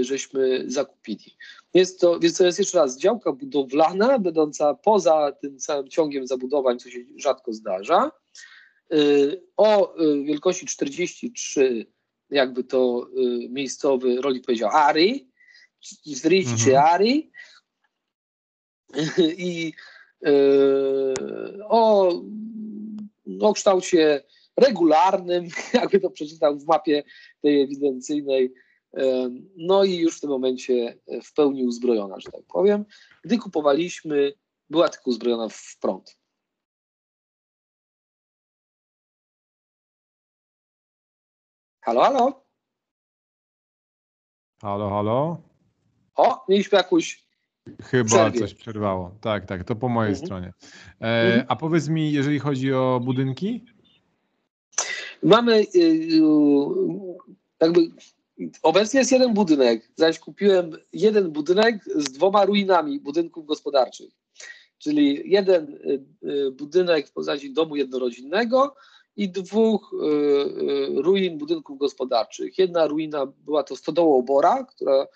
żeśmy zakupili. Jest to, więc to jest jeszcze raz działka budowlana, będąca poza tym całym ciągiem zabudowań, co się rzadko zdarza, o wielkości 43, jakby to miejscowy rolik powiedział, ari, 43 mhm. ari, i e, o, o kształcie regularnym, jakby to przeczytał w mapie tej ewidencyjnej. E, no i już w tym momencie w pełni uzbrojona, że tak powiem. Gdy kupowaliśmy, była tylko uzbrojona w prąd. Halo, halo? Halo, halo? O, mieliśmy jakąś Chyba Przerwie. coś przerwało. Tak, tak, to po mojej mhm. stronie. E, mhm. A powiedz mi, jeżeli chodzi o budynki? Mamy y, y, jakby obecnie jest jeden budynek, zaś kupiłem jeden budynek z dwoma ruinami budynków gospodarczych. Czyli jeden y, budynek w postaci domu jednorodzinnego i dwóch ruin budynków gospodarczych. Jedna ruina była to stodoła Obora, która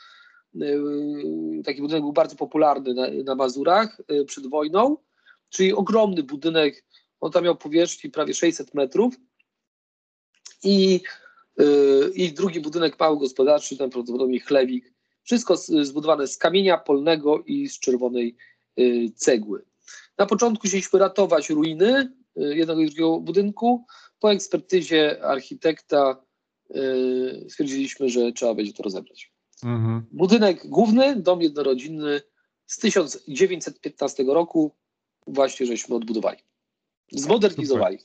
Y, taki budynek był bardzo popularny na, na Mazurach y, przed wojną, czyli ogromny budynek, on tam miał powierzchni prawie 600 metrów i, y, i drugi budynek mały gospodarczy, tam prawdopodobnie chlewik, wszystko zbudowane z kamienia polnego i z czerwonej cegły. Na początku chcieliśmy ratować ruiny jednego i drugiego budynku. Po ekspertyzie architekta stwierdziliśmy, że trzeba będzie to rozebrać. Mhm. Budynek główny, dom jednorodzinny z 1915 roku właśnie żeśmy odbudowali. Zmodernizowali.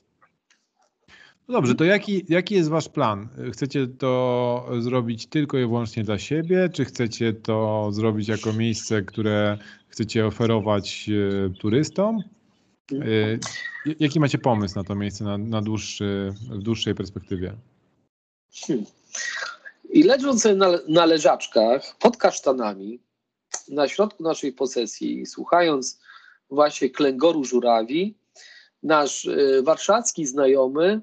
Dobrze, to jaki, jaki jest wasz plan? Chcecie to zrobić tylko i wyłącznie dla siebie, czy chcecie to zrobić jako miejsce, które chcecie oferować e, turystom? E, jaki macie pomysł na to miejsce na, na dłuższy, w dłuższej perspektywie? Hmm. I leżąc sobie na, na leżaczkach pod kasztanami, na środku naszej posesji, słuchając właśnie klęgoru żurawi, nasz warszawski znajomy,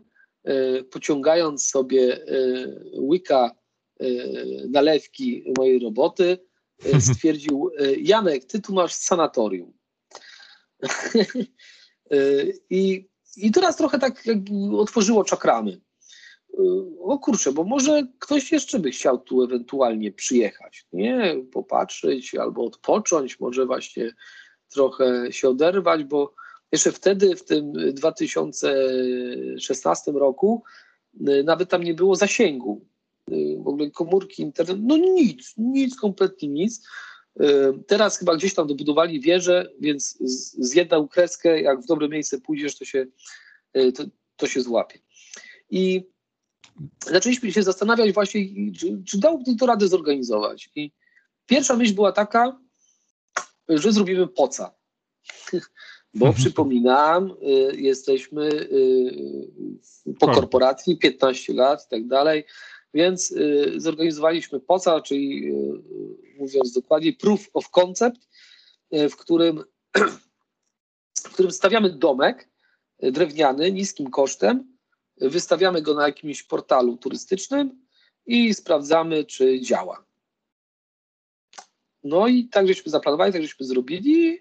pociągając sobie łyka nalewki mojej roboty, stwierdził: Janek, ty tu masz sanatorium. I, I teraz trochę tak otworzyło czakramy. O kurczę, bo może ktoś jeszcze by chciał tu ewentualnie przyjechać, nie? Popatrzeć albo odpocząć, może właśnie trochę się oderwać, bo jeszcze wtedy, w tym 2016 roku, nawet tam nie było zasięgu. W ogóle komórki, internet, no nic, nic, kompletnie nic. Teraz chyba gdzieś tam dobudowali wieżę, więc z jedną kreskę, jak w dobre miejsce pójdziesz, to się, to, to się złapie. I zaczęliśmy się zastanawiać właśnie, czy, czy dałoby to radę zorganizować. I pierwsza myśl była taka, że zrobimy poca. Bo mhm. przypominam, y, jesteśmy y, po korporacji, 15 lat i tak dalej, więc y, zorganizowaliśmy poca, czyli mówiąc dokładnie, proof of concept, w którym, w którym stawiamy domek drewniany niskim kosztem, wystawiamy go na jakimś portalu turystycznym i sprawdzamy, czy działa. No i tak żeśmy zaplanowali, tak żeśmy zrobili.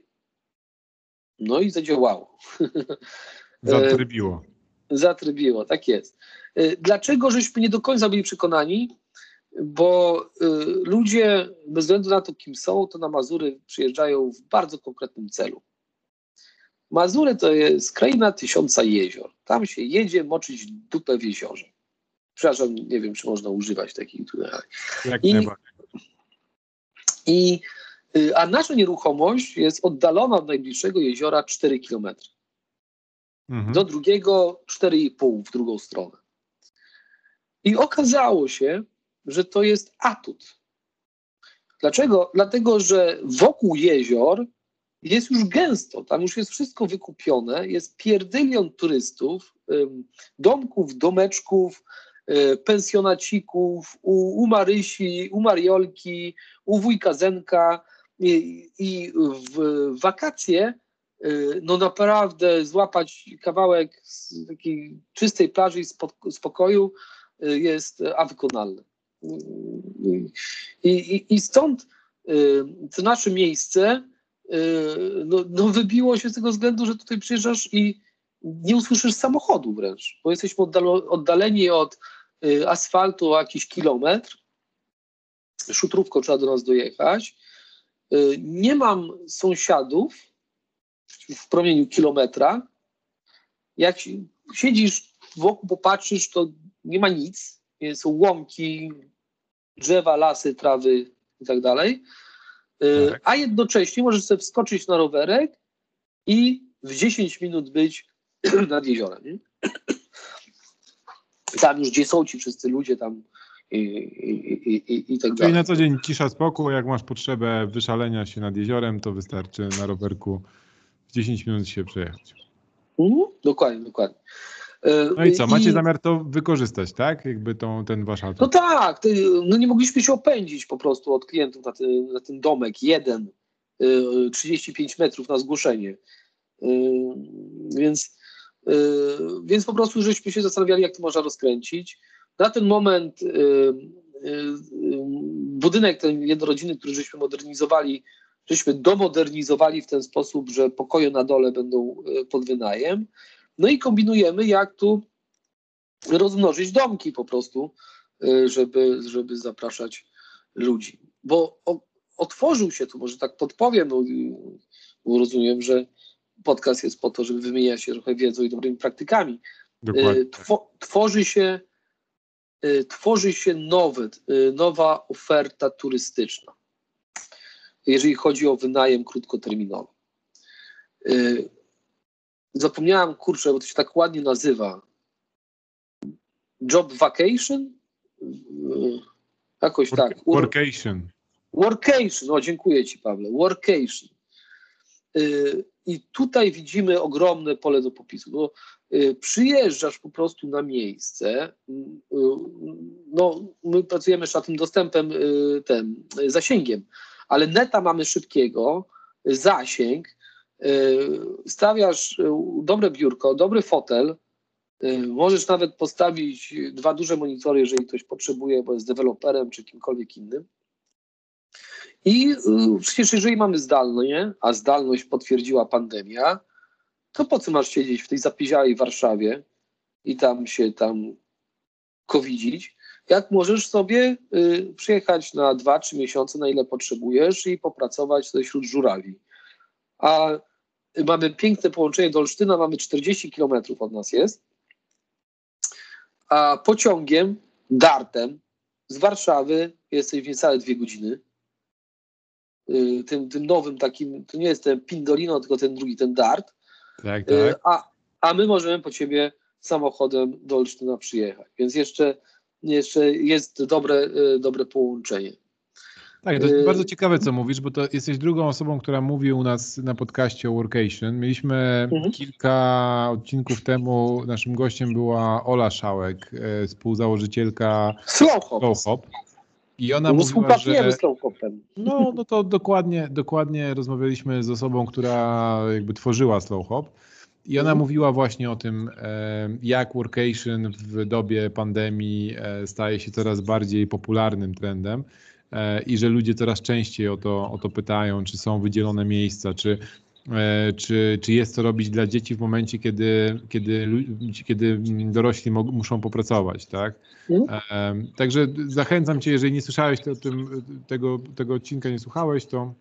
No i zadziałało. Zatrybiło. Zatrybiło, tak jest. E, dlaczego żeśmy nie do końca byli przekonani? Bo y, ludzie, bez względu na to, kim są, to na Mazury przyjeżdżają w bardzo konkretnym celu. Mazury to jest kraina tysiąca jezior. Tam się jedzie moczyć dupę w jeziorze. Przepraszam, nie wiem, czy można używać takich tutaj. Jak I, i, y, a nasza nieruchomość jest oddalona od najbliższego jeziora 4 km. Mhm. Do drugiego 4,5 w drugą stronę. I okazało się, że to jest atut. Dlaczego? Dlatego, że wokół jezior jest już gęsto, tam już jest wszystko wykupione, jest pierdylion turystów, domków, domeczków, e, pensjonacików, u, u Marysi, u Mariolki, u wujka Zenka i, i w wakacje no naprawdę złapać kawałek z takiej czystej plaży i spokoju e, jest awykonalne. I, i, i stąd to nasze miejsce no, no wybiło się z tego względu, że tutaj przyjeżdżasz i nie usłyszysz samochodu wręcz, bo jesteśmy oddaleni od y, asfaltu o jakiś kilometr. Szutrówką trzeba do nas dojechać. Y, nie mam sąsiadów w promieniu kilometra. Jak siedzisz wokół, popatrzysz, to nie ma nic. Są łąki, drzewa, lasy, trawy i tak dalej. Y, tak. A jednocześnie możesz sobie wskoczyć na rowerek i w 10 minut być nad jeziorem. Nie? Tam już gdzie są ci wszyscy ludzie tam i, i, i, i tak dalej. Czyli na co dzień cisza, spokój, jak masz potrzebę wyszalenia się nad jeziorem, to wystarczy na rowerku w 10 minut się przejechać. Mhm, dokładnie, dokładnie. E, no i co, macie I... zamiar to wykorzystać, tak? Jakby tą, ten wasz auto. No tak, no nie mogliśmy się opędzić po prostu od klientów na, ten, na ten domek, jeden, 35 e, metrów na zgłoszenie. E, więc, więc po prostu żeśmy się zastanawiali, jak to można rozkręcić. Na ten moment budynek ten jednorodzinny, który żeśmy modernizowali, żeśmy domodernizowali w ten sposób, że pokoje na dole będą pod wynajem. No i kombinujemy, jak tu rozmnożyć domki po prostu, y, żeby, żeby zapraszać ludzi. Bo otworzył się tu, może tak podpowiem, bo, rozumiem, że podcast jest po to, żeby wymieniać się trochę wiedzą i dobrymi praktykami. Y, Two, tworzy się tworzy się nowy, nowa oferta turystyczna, jeżeli chodzi o wynajem krótkoterminowy zapomniałam, kurczę, bo to się tak ładnie nazywa. Job vacation? Jakoś Work, tak. Workation. Workation, o dziękuję Ci Pawle, workation. Y, I tutaj widzimy ogromne pole do popisu, y, przyjeżdżasz po prostu na miejsce, y, no my pracujemy jeszcze nad tym dostępem, tym zasięgiem, ale neta mamy szybkiego, zasięg, Stawiasz dobre biurko, dobry fotel, możesz nawet postawić dwa duże monitory, jeżeli ktoś potrzebuje, bo jest deweloperem czy kimkolwiek innym. I przecież jeżeli mamy zdalność, a zdalność potwierdziła pandemia, to po co masz siedzieć w tej zapiziałej Warszawie i tam się tam covidzić, jak możesz sobie y, przyjechać na 2-3 miesiące, na ile potrzebujesz i popracować wśród żurawi. A mamy piękne połączenie do Olsztyna, mamy 40 kilometrów od nas jest, a pociągiem, dartem z Warszawy jesteś w niecałe dwie godziny. Y, tym, tym nowym takim, to nie jest ten Pindolino, tylko ten drugi, ten dart. Tak, y, tak. A, a my możemy po ciebie samochodem do Olsztyna przyjechać. Więc jeszcze, jeszcze jest dobre, y, dobre połączenie. Tak, to jest y, bardzo ciekawe, co mówisz, bo to jesteś drugą osobą, która mówi u nas na podcaście o Workation. Mieliśmy mhm. kilka odcinków temu, naszym gościem była Ola Szałek, y, współzałożycielka Slowhop. Slowhop. I ona no, mówiła, że... z Slowhopem. No, no to dokładnie, dokładnie rozmawialiśmy z osobą, która jakby tworzyła Slowhop. I ona mhm. mówiła właśnie o tym, e, jak workation w dobie pandemii e, staje się coraz bardziej popularnym trendem e, i że ludzie coraz częściej o to, o to pytają, czy są wydzielone miejsca, czy, czy, czy jest co robić dla dzieci w momencie, kiedy, kiedy, kiedy dorośli muszą popracować, tak? Mhm. Także zachęcam Cię, jeżeli nie słyszałeś o tym, tego, tego odcinka, nie słuchałeś, to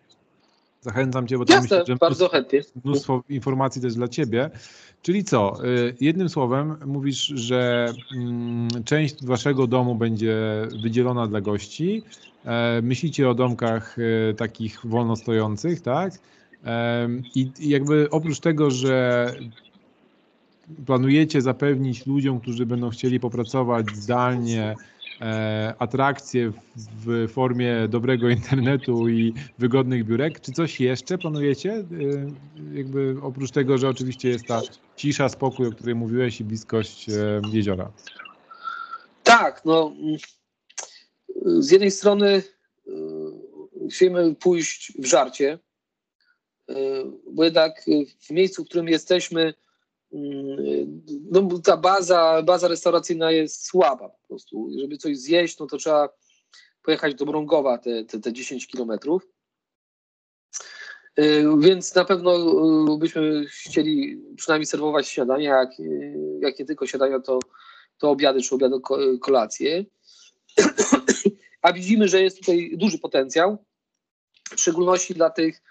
Zachęcam Cię, bo to myślę, że bardzo chętnie. mnóstwo informacji też dla Ciebie. Czyli co? Y, jednym słowem mówisz, że mm, część Waszego domu będzie wydzielona dla gości. E, myślicie o domkach y, takich wolno stojących, tak? I jakby oprócz tego, że planujecie zapewnić ludziom, którzy będą chcieli popracować zdalnie, E, atrakcje w formie dobrego internetu i wygodnych biurek. Czy coś jeszcze planujecie? E, jakby oprócz tego, że oczywiście jest ta cisza, spokój, o której mówiłeś i bliskość e, jeziora. Tak, no z jednej strony chcemy pójść w żarcie, bo jednak w miejscu, w którym jesteśmy, no, ta baza, baza restauracyjna jest słaba po prostu. Żeby coś zjeść, no to trzeba pojechać do Mrągowa te, te, te 10 kilometrów. Y, więc na pewno y, byśmy chcieli przynajmniej serwować śniadania, jak, y, jak nie tylko śniadania, to, to obiady czy obiady kolacje. A widzimy, że jest tutaj duży potencjał, w szczególności dla tych,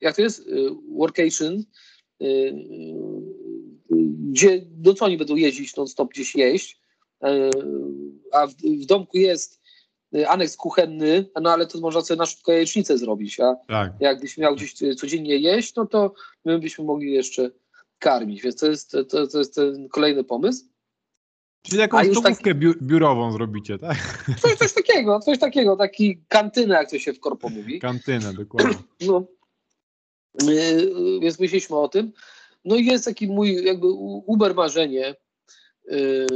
jak to jest, workation, gdzie, do co oni będą jeździć non-stop gdzieś jeść, e, a w, w domku jest aneks kuchenny, no ale to można sobie na szybko jajecznicę zrobić, a tak. jakbyś miał gdzieś codziennie jeść, no to my byśmy mogli jeszcze karmić, więc to jest, to, to jest ten kolejny pomysł. Czyli jakąś stołówkę tak, biurową zrobicie, tak? Coś, coś takiego, coś takiego, taki kantynę, jak to się w korpo mówi. Kantynę, dokładnie. No, więc myśleliśmy o tym. No i jest taki mój jakby uber marzenie, yy,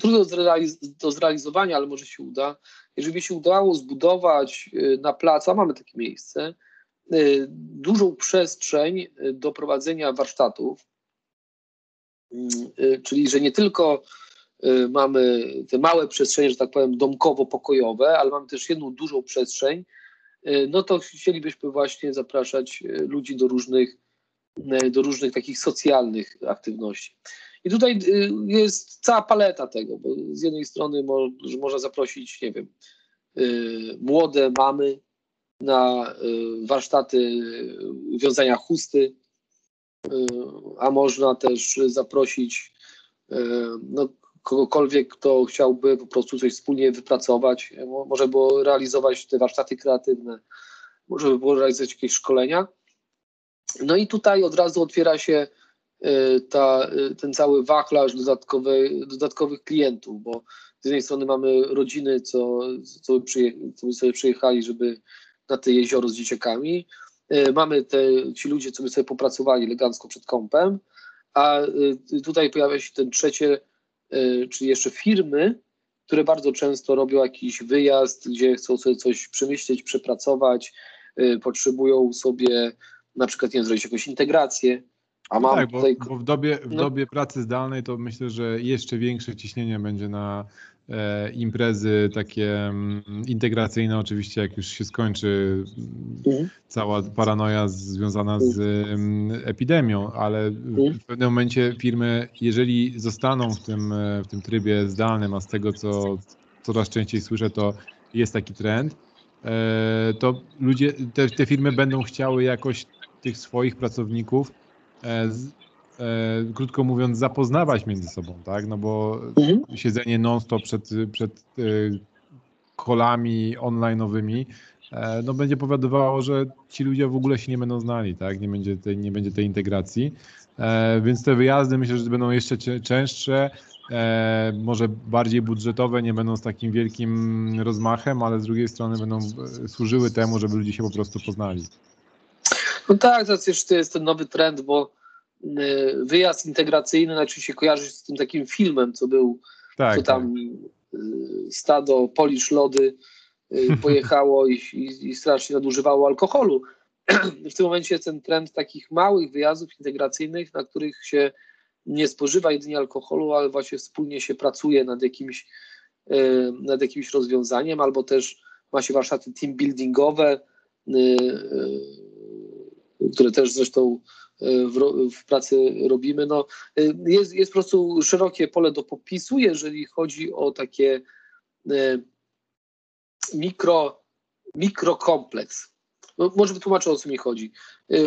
trudno do zrealizowania, ale może się uda. Jeżeli by się udało zbudować yy, na placu, a mamy takie miejsce, yy, dużą przestrzeń do prowadzenia warsztatów, czyli że nie tylko mamy te małe przestrzenie, że tak powiem, domkowo-pokojowe, ale mamy też jedną dużą przestrzeń, no to chcielibyśmy właśnie zapraszać ludzi do różnych do różnych takich socjalnych aktywności. I tutaj e, jest cała paleta tego, bo z jednej strony mo, można zaprosić, nie wiem, e, młode mamy na warsztaty wiązania chusty, a można też zaprosić no, kogokolwiek, kto chciałby po prostu coś wspólnie wypracować, może było realizować te warsztaty kreatywne, może by było realizować jakieś szkolenia. No i tutaj od razu otwiera się y, ta, y, ten cały wachlarz dodatkowy, dodatkowych klientów, bo z jednej strony mamy rodziny, co, co, co sobie przyjechali, żeby na te jezioro z dzieciakami. Y, mamy te, ci ludzie, co by sobie popracowali elegancko przed kąpem, a tutaj pojawia się ten trzecie, czyli jeszcze firmy, które bardzo często robią jakiś wyjazd, gdzie chcą sobie coś przemyśleć, przepracować, potrzebują sobie na przykład nie zrobić jakąś integrację, a mam tak, bo, tutaj... bo w, dobie, w no. dobie pracy zdalnej to myślę, że jeszcze większe ciśnienie będzie na e, imprezy takie m, mm, integracyjne, oczywiście jak już się skończy mhm. cała paranoja związana z m, epidemią, ale mhm. w pewnym momencie firmy, jeżeli zostaną w tym, e, w tym trybie zdalnym, a z tego co coraz częściej słyszę, to jest taki trend, e, to ludzie, te, te firmy będą chciały jakoś tych swoich pracowników E, e, krótko mówiąc, zapoznawać między sobą, tak? No bo mhm. siedzenie non-stop przed, przed e, kolami online'owymi e, no będzie powodowało, że ci ludzie w ogóle się nie będą znali, tak? Nie będzie tej, nie będzie tej integracji. E, więc te wyjazdy myślę, że będą jeszcze częstsze, e, może bardziej budżetowe, nie będą z takim wielkim rozmachem, ale z drugiej strony będą służyły temu, żeby ludzie się po prostu poznali. No tak, to jest, to jest ten nowy trend, bo y, wyjazd integracyjny najczęściej kojarzy się z tym takim filmem, co był, tak, co tam tak. stado Polish Lody y, pojechało i, i, i strasznie nadużywało alkoholu. W tym momencie jest ten trend takich małych wyjazdów integracyjnych, na których się nie spożywa jedynie alkoholu, ale właśnie wspólnie się pracuje nad jakimś, nad jakimś rozwiązaniem, albo też ma się warsztaty team buildingowe, które też zresztą e, w, w, pracy robimy. No, e, jest, jest po prostu szerokie pole do popisu, jeżeli chodzi o takie e, mikro, mikrokompleks. No, może wytłumaczę o co mi chodzi.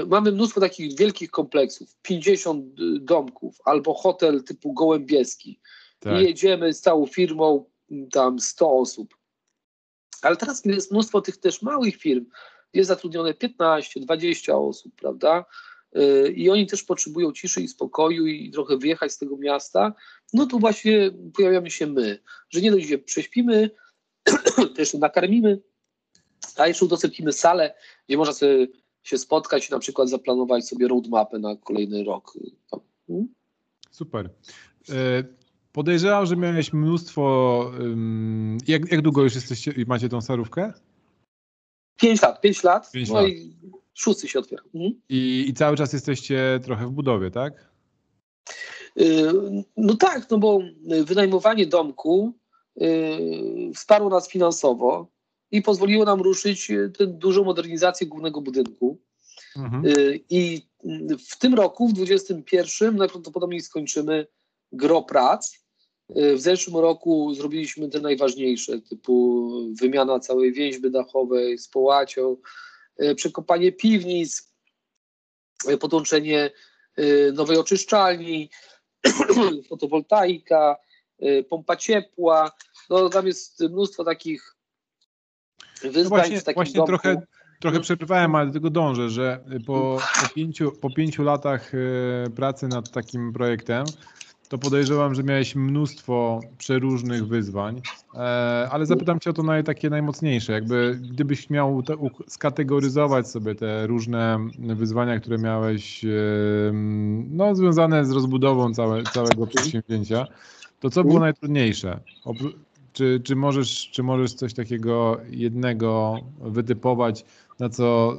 Mamy mnóstwo takich wielkich kompleksów, 50 domków albo hotel typu gołębieski. Tak. I jedziemy z całą firmą, tam 100 osób. Ale teraz jest mnóstwo tych też małych firm, jest zatrudnione 15, 20 osób, prawda? Y, I oni też potrzebują ciszy i spokoju i trochę wyjechać z tego miasta. No tu właśnie pojawiamy się my, że nie dość, że prześpimy, też nakarmimy, a jeszcze udostępnimy salę, gdzie można sobie się spotkać i na przykład zaplanować sobie roadmapę na kolejny rok. Hmm? Super. E, podejrzewam, że miałeś mnóstwo. Jak, jak długo już jesteście i macie tą starówkę? 5 lat, 5 lat, pięć no lat. i szósty się otwiera. Mhm. I, I cały czas jesteście trochę w budowie, tak? Y, no tak, no bo wynajmowanie domku y, wsparło nas finansowo i pozwoliło nam ruszyć y, tę dużą modernizację głównego budynku. Mhm. I w tym roku, w 2021, najprawdopodobniej skończymy gro prac. Y, w zeszłym roku zrobiliśmy te najważniejsze, typu wymiana całej więźby dachowej z połacią, y, przekopanie piwnic, y, podłączenie nowej oczyszczalni, fotowoltaika, pompa ciepła. No, tam jest mnóstwo takich wyzwań no właśnie, w takim właśnie domku. trochę, trochę przerwałem, ale do tego dążę, że po, po, pięciu, po pięciu latach pracy nad takim projektem to podejrzewam, że miałeś mnóstwo przeróżnych wyzwań, e, ale zapytam cię o to naj, takie najmocniejsze. Jakby gdybyś miał te, skategoryzować sobie te różne wyzwania, które miałeś no, związane z rozbudową całe, całego przedsięwzięcia, to co było najtrudniejsze? Czy, czy, możesz, czy możesz coś takiego jednego wytypować, na co,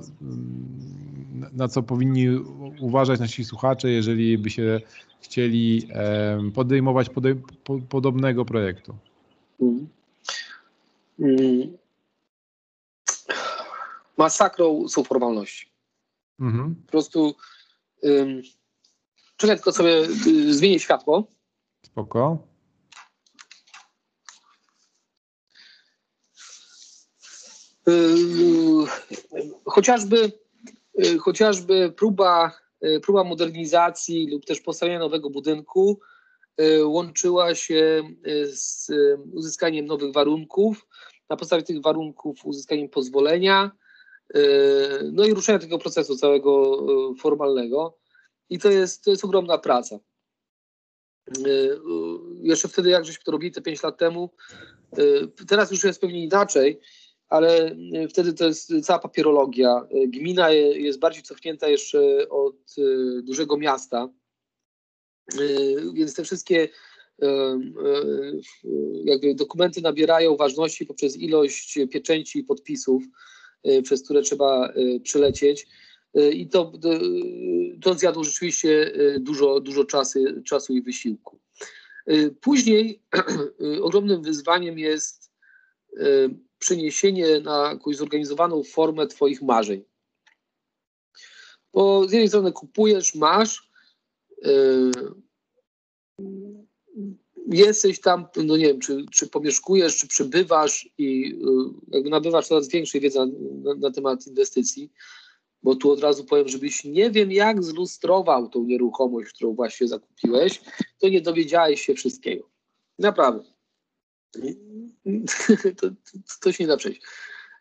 na co powinni uważać nasi słuchacze, jeżeli by się chcieli podejmować podej podobnego projektu? Mm. Mm. Masakrą są formalności. Mhm. Po prostu um, czekaj, tylko sobie y, zmienię światło. Spoko. Chociażby, y, chociażby próba Y, próba modernizacji lub też postawienia nowego budynku y, łączyła się y, z uzyskaniem nowych warunków, na podstawie tych warunków uzyskaniem pozwolenia, no i ruszenia tego procesu całego formalnego. I to jest, to jest ogromna praca. Jeszcze wtedy, jak żeśmy to robili te 5 lat temu, teraz już jest pewnie inaczej, ale e, wtedy to jest cała papierologia. E, gmina jest bardziej cofnięta jeszcze od e, dużego miasta, więc te wszystkie jakby dokumenty nabierają ważności poprzez ilość pieczęci i podpisów. przez które trzeba przelecieć. I to, to zjadło rzeczywiście dużo, dużo czasu, czasu i wysiłku. Później ogromnym wyzwaniem jest przeniesienie na jakąś zorganizowaną formę Twoich marzeń. Bo z jednej strony kupujesz, masz, yy, jesteś tam, no nie wiem, czy, czy pomieszkujesz, czy przebywasz i yy, nabywasz coraz większej wiedzy na, na, temat inwestycji, bo tu od razu powiem, żebyś nie wiem jak zlustrował tą nieruchomość, którą właśnie zakupiłeś, to nie dowiedziałeś się wszystkiego. Naprawdę. to, to, się nie da przejść.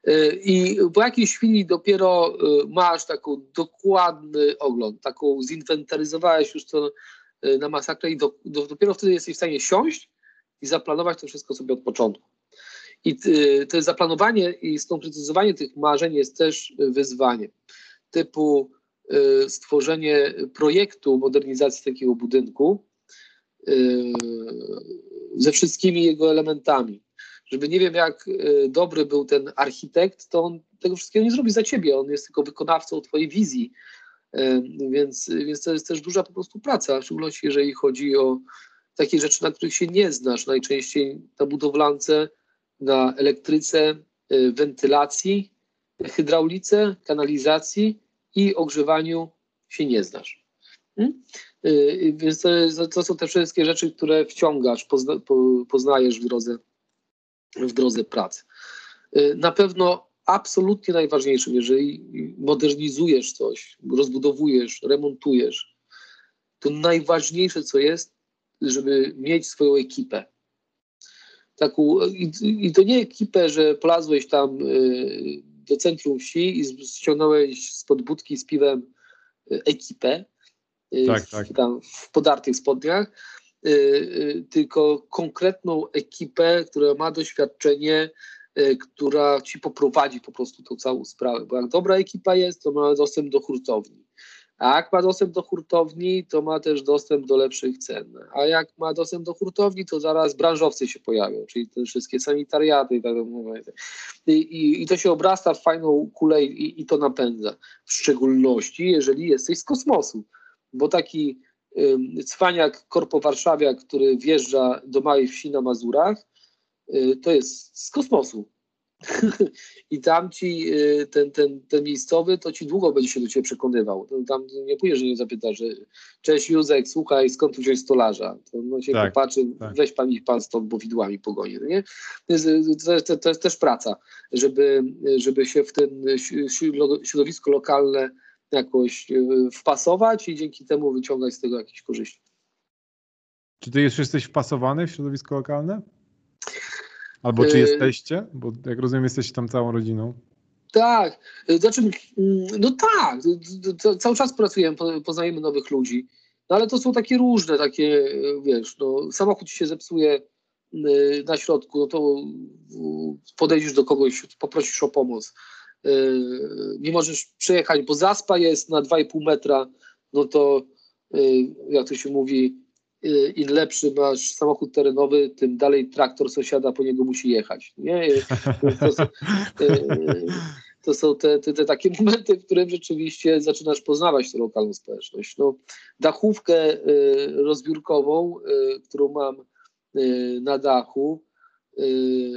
E, I po jakiejś chwili dopiero e, masz taką dokładny ogląd, taką zinwentaryzowałeś już to e, na masakrę i do, do, dopiero wtedy jesteś w stanie siąść i zaplanować to wszystko sobie od początku. I to zaplanowanie i skonkretyzowanie tych marzeń jest też wyzwaniem. Typu stworzenie projektu modernizacji takiego budynku ze wszystkimi jego elementami żeby nie wiem, jak e, dobry był ten architekt, to on tego wszystkiego nie zrobi za ciebie. On jest tylko wykonawcą twojej wizji. E, więc, więc to jest też duża po prostu praca, w szczególności jeżeli chodzi o takie rzeczy, na których się nie znasz. Najczęściej na budowlance, na elektryce, e, wentylacji, hydraulice, kanalizacji i ogrzewaniu się nie znasz. Hmm? Więc to, to, są te wszystkie rzeczy, które wciągasz, pozna, poznajesz w drodze w drodze pracy. Y, na pewno absolutnie najważniejszym, jeżeli modernizujesz coś, rozbudowujesz, remontujesz, to najważniejsze, co jest, żeby mieć swoją ekipę. Taką, i, i to nie ekipę, że plazłeś tam y, do centrum wsi i ściągnąłeś spod budki z piwem y, ekipę, tak, w, tak. Tam w podartych spodniach, tylko konkretną ekipę, która ma doświadczenie, y, która ci poprowadzi po prostu tą całą sprawę. Bo jak dobra ekipa jest, to ma dostęp do hurtowni. A jak ma dostęp do hurtowni, to ma też dostęp do lepszych cen. A jak ma dostęp do hurtowni, to zaraz branżowcy się pojawią, czyli te wszystkie sanitariaty i tak dalej. I, I, to się obrasta w fajną kulę i, i to napędza. W szczególności, jeżeli jesteś z kosmosu. Bo taki cwaniak korpo-warszawiak, który wjeżdża do małej wsi na Mazurach, y, to jest z kosmosu. I tam ci, y, ten, ten, ten miejscowy, to ci długo będzie się do ciebie przekonywał. Tam nie pójdziesz, że nie zapyta, że cześć Józek, słuchaj, skąd tu wziąć stolarza? To no się tak, popatrzy, tak. weź pan ich pan stąd, bo widłami pogoni. No nie? To, jest, to, to jest też praca, żeby, żeby się w ten środowisko lokalne jakoś e, wpasować i dzięki temu wyciągać z tego jakieś korzyści. Czy ty już jesteś wpasowany w środowisko lokalne? Albo czy e, jesteście? Bo jak rozumiem, jesteście tam całą rodziną. Tak, znaczy, mm, no tak, cały czas pracujemy, poznajemy nowych ludzi, no ale to są takie różne, takie, wiesz, no, samochód ci się zepsuje na środku, no to podejdziesz do kogoś, poprosisz o pomoc. Y, nie możesz przejechać, bo zaspa jest na 2,5 metra, no to y, jak to się mówi, y, im lepszy masz samochód terenowy, tym dalej traktor sąsiada po niego musi jechać. Nie? To, są, to są te, te, te, takie momenty, w którym rzeczywiście zaczynasz poznawać tę lokalną społeczność. No, dachówkę rozbiórkową, którą mam na dachu,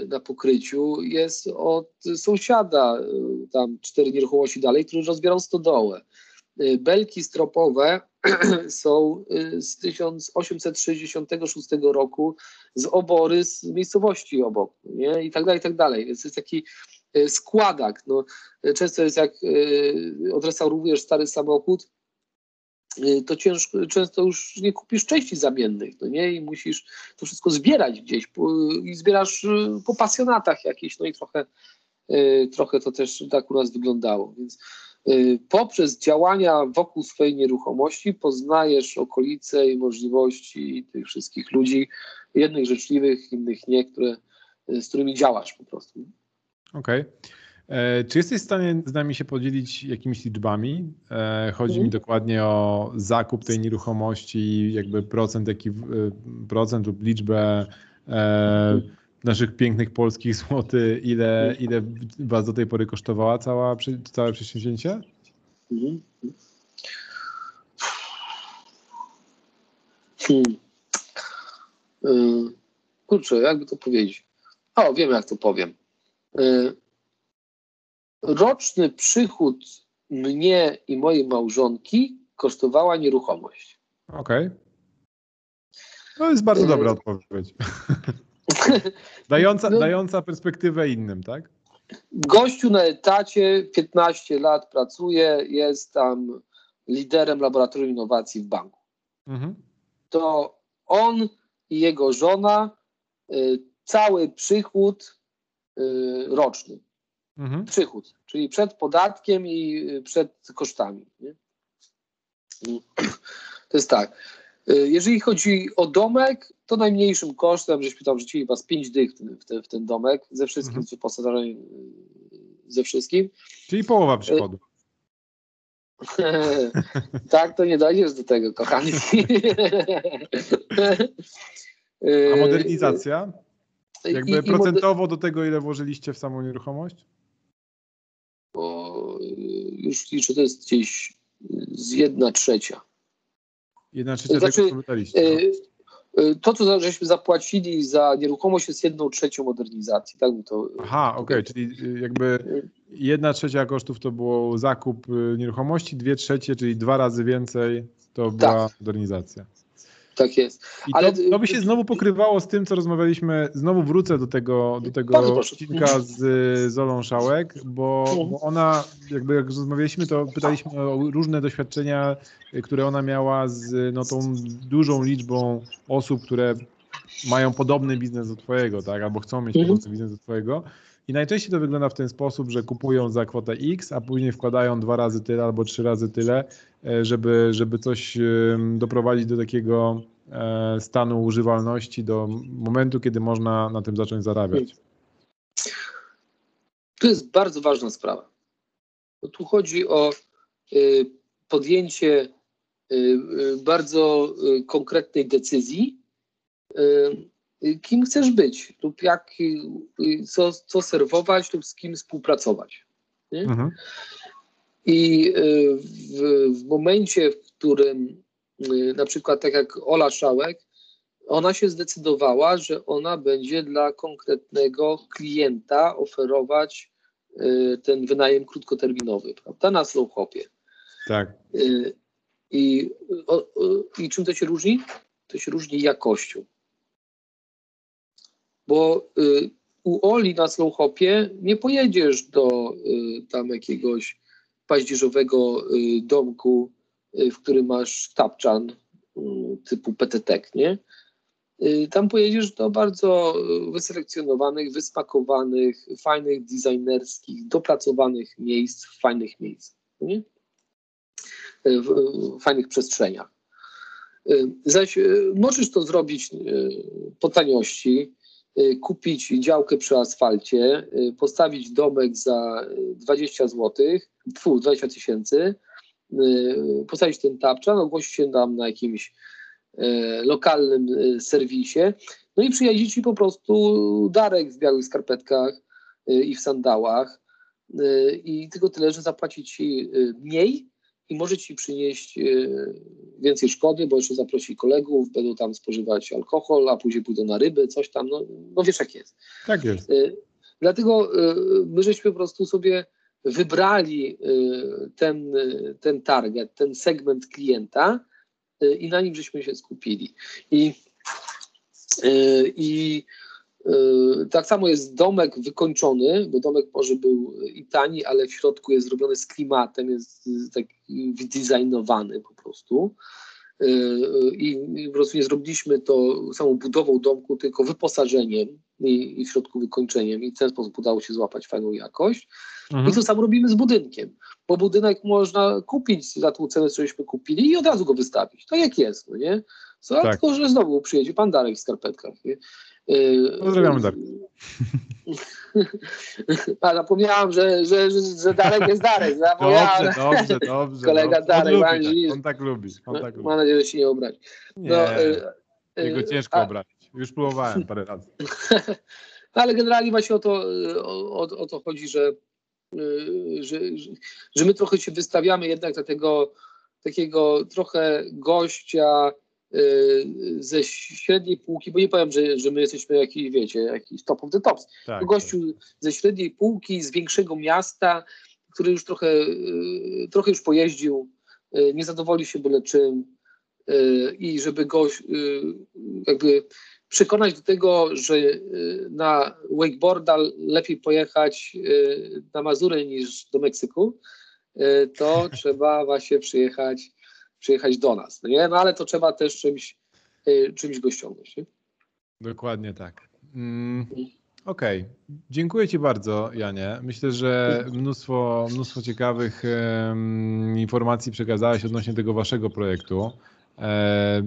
na pokryciu jest od sąsiada, y, tam cztery nieruchomości dalej, który rozbierał stodołę. Y, belki stropowe są z 1866 roku z obory z miejscowości obok, nie? i tak dalej, i tak dalej. Więc jest taki składak. No, często jest jak odrestaurujesz stary samochód, Y, to ciężko, często już nie kupisz części zamiennych, no nie? I musisz to wszystko zbierać gdzieś i zbierasz y, po pasjonatach jakichś, no i trochę, y, trochę to też tak u nas wyglądało, więc poprzez działania wokół swojej nieruchomości poznajesz okolice i możliwości tych wszystkich ludzi, jednych życzliwych, innych nie, które, z którymi działasz po prostu. Okej. Okay. E, czy jesteś w stanie z nami się podzielić jakimiś liczbami? E, chodzi mi mhm. dokładnie o zakup tej nieruchomości, jakby procent, jaki, e, procent lub liczbę naszych pięknych polskich złoty, ile, ile Was do tej pory kosztowała cała, całe przedsięwzięcie? Mhm. Hmm. Kurczę, jakby to powiedzieć? O, wiem jak to powiem. Roczny przychód mnie i mojej małżonki kosztowała nieruchomość. Okej. Okay. To jest bardzo dobra y, odpowiedź. dająca, no, dająca perspektywę innym, tak? Gościu na etacie 15 lat pracuje, jest tam liderem laboratorium innowacji w banku. Mhm. To on i jego żona y, cały przychód y, roczny. Mhm. Przychód, czyli przed podatkiem i y, przed kosztami. Nie? To jest tak. Y, jeżeli chodzi o domek, to najmniejszym kosztem, żeśmy tam rzucili was 5 dych w ten, w ten domek, ze wszystkim mhm. wyposażeniem, ze wszystkim. Czyli połowa przychodu. tak, to nie dojdziesz do tego, kochany. A modernizacja? Jakby I, procentowo do tego, ile włożyliście w samą nieruchomość? Już liczę, to jest gdzieś z jedna trzecia. Jedna trzecia znaczy, tego, co no. To, co żeśmy zapłacili za nieruchomość, jest jedną trzecią modernizacji. Tak to. Aha, okej, okay, czyli jakby jedna trzecia kosztów to było zakup nieruchomości, dwie trzecie, czyli dwa razy więcej to była tak. modernizacja. Tak jest. I Ale... to, to by się znowu pokrywało z tym, co rozmawialiśmy. Znowu wrócę do tego, do tego odcinka z Zolą Szałek, bo, mhm. bo ona, jakby jak rozmawialiśmy, to pytaliśmy o różne doświadczenia, które ona miała z no, tą dużą liczbą osób, które mają podobny biznes do twojego, tak? Albo chcą mieć mhm. podobny biznes do twojego. I najczęściej to wygląda w ten sposób, że kupują za kwotę X, a później wkładają dwa razy tyle albo trzy razy tyle, e, żeby, żeby coś doprowadzić do takiego e, stanu używalności, do momentu, kiedy można na tym zacząć zarabiać. To jest bardzo ważna sprawa. Bo tu chodzi o y, podjęcie y, y, bardzo konkretnej decyzji, kim chcesz być lub jak, co, co serwować lub z kim współpracować. Mhm. I y, w, w, momencie, w którym y, na przykład tak jak Ola Szałek, ona się zdecydowała, że ona będzie dla konkretnego klienta oferować y, ten wynajem krótkoterminowy, prawda, na slow hopie. Tak. I, o, I czym to się różni? To się różni jakością bo y, u Oli na Slowhopie nie pojedziesz do y, tam jakiegoś paździerzowego y, domku, w którym masz tapczan typu PTTek, nie? Tam pojedziesz do bardzo wyselekcjonowanych, wyspakowanych, fajnych, designerskich, dopracowanych miejsc, fajnych miejsc, nie? w fajnych przestrzeniach. Zaś możesz to zrobić po taniości, kupić działkę przy asfalcie, y, postawić domek za 20 zł, tfu, 20 tysięcy, y, postawić ten tapczan, ogłosić się tam na jakimś lokalnym serwisie, no i przyjeździ ci po prostu Darek w białych skarpetkach i w sandałach i tylko tyle, że zapłaci ci mniej, i może ci przynieść e, więcej szkody, bo jeszcze zaprosi kolegów, będą tam spożywać alkohol, a później pójdą na ryby, coś tam, no, no wiesz jak jest. Tak jest. E, dlatego e, my żeśmy po prostu sobie wybrali ten, ten target, ten segment klienta i na nim żeśmy się skupili. I, i tak samo jest domek wykończony, bo domek może był i tani, ale w środku jest zrobiony z klimatem, jest tak wydesignowany po prostu. Yy, I po prostu nie zrobiliśmy to samą budową domku, tylko wyposażeniem i, i w środku wykończeniem. I w ten sposób udało się złapać fajną jakość. Mhm. I to samo robimy z budynkiem, bo budynek można kupić za tą cenę, cośmy kupili i od razu go wystawić. To jak jest, no nie? Co? Tak. Tylko, że znowu przyjedzie pan Darek w skarpetkach. Nie? Pozdrawiamy Darek. A zapomniałam, że, że, że Darek jest Darek. Zapomniałam. Dobrze, dobrze, dobrze. Kolega no, Darek. On, lubi, tak, on tak lubi. On tak lubi. Mam nadzieję, że się nie obrazi. Nie, no, y, jego ciężko a... obrazić. Już próbowałem parę razy. No ale generalnie właśnie o to, o, o to chodzi, że, że, że my trochę się wystawiamy jednak dla tego takiego trochę gościa ze średniej półki, bo nie powiem, że, że my jesteśmy jakiś, wiecie, jakiś top of the tops. Tak, gościu tak. ze średniej półki, z większego miasta, który już trochę, trochę już pojeździł, nie zadowoli się byle czym i żeby go jakby przekonać do tego, że y, na wakeboarda lepiej pojechać y, na Mazury niż do Meksyku, y, to trzeba właśnie przyjechać, przyjechać do nas. No, nie? no ale to trzeba też czymś, czymś go ściągnąć. Nie? Dokładnie tak. Mm. Okej, okay. dziękuję Ci bardzo, Janie. Myślę, że mnóstwo, mnóstwo ciekawych um, informacji przekazałeś odnośnie tego Waszego projektu. E,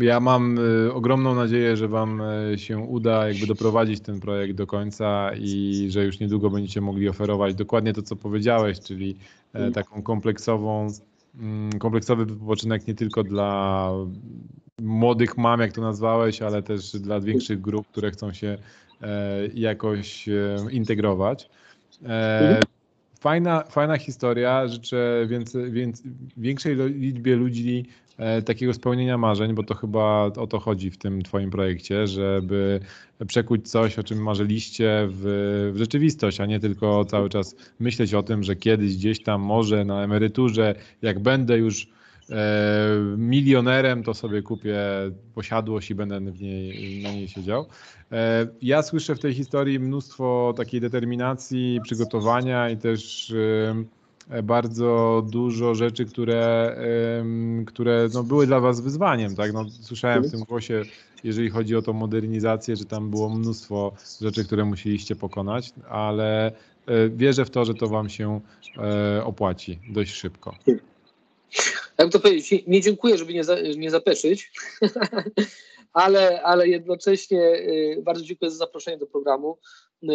ja mam y, ogromną nadzieję, że Wam y, się uda jakby doprowadzić ten projekt do końca i że już niedługo będziecie mogli oferować dokładnie to, co powiedziałeś, czyli e, taką kompleksową, kompleksowy wypoczynek nie tylko dla młodych mam, jak to nazwałeś, ale też dla większych grup, które chcą się e, jakoś e, integrować. Mhm. Fajna, fajna historia. Życzę więcej, więcej, większej liczbie ludzi E, takiego spełnienia marzeń, bo to chyba o to chodzi w tym Twoim projekcie, żeby przekuć coś, o czym marzyliście w, w rzeczywistość, a nie tylko cały czas myśleć o tym, że kiedyś gdzieś tam może na emeryturze, jak będę już e, milionerem, to sobie kupię posiadłość i będę w niej, na niej siedział. E, ja słyszę w tej historii mnóstwo takiej determinacji, przygotowania i też E, bardzo dużo rzeczy, które, które no, były dla Was wyzwaniem. Tak? No, słyszałem w tym głosie, jeżeli chodzi o tą modernizację, że tam było mnóstwo rzeczy, które musieliście pokonać, ale e, wierzę w to, że to Wam się e, opłaci dość szybko. Jak to powiedzieć, nie dziękuję, żeby nie, za, nie zapeszyć, ale, ale jednocześnie bardzo dziękuję za zaproszenie do programu. Y,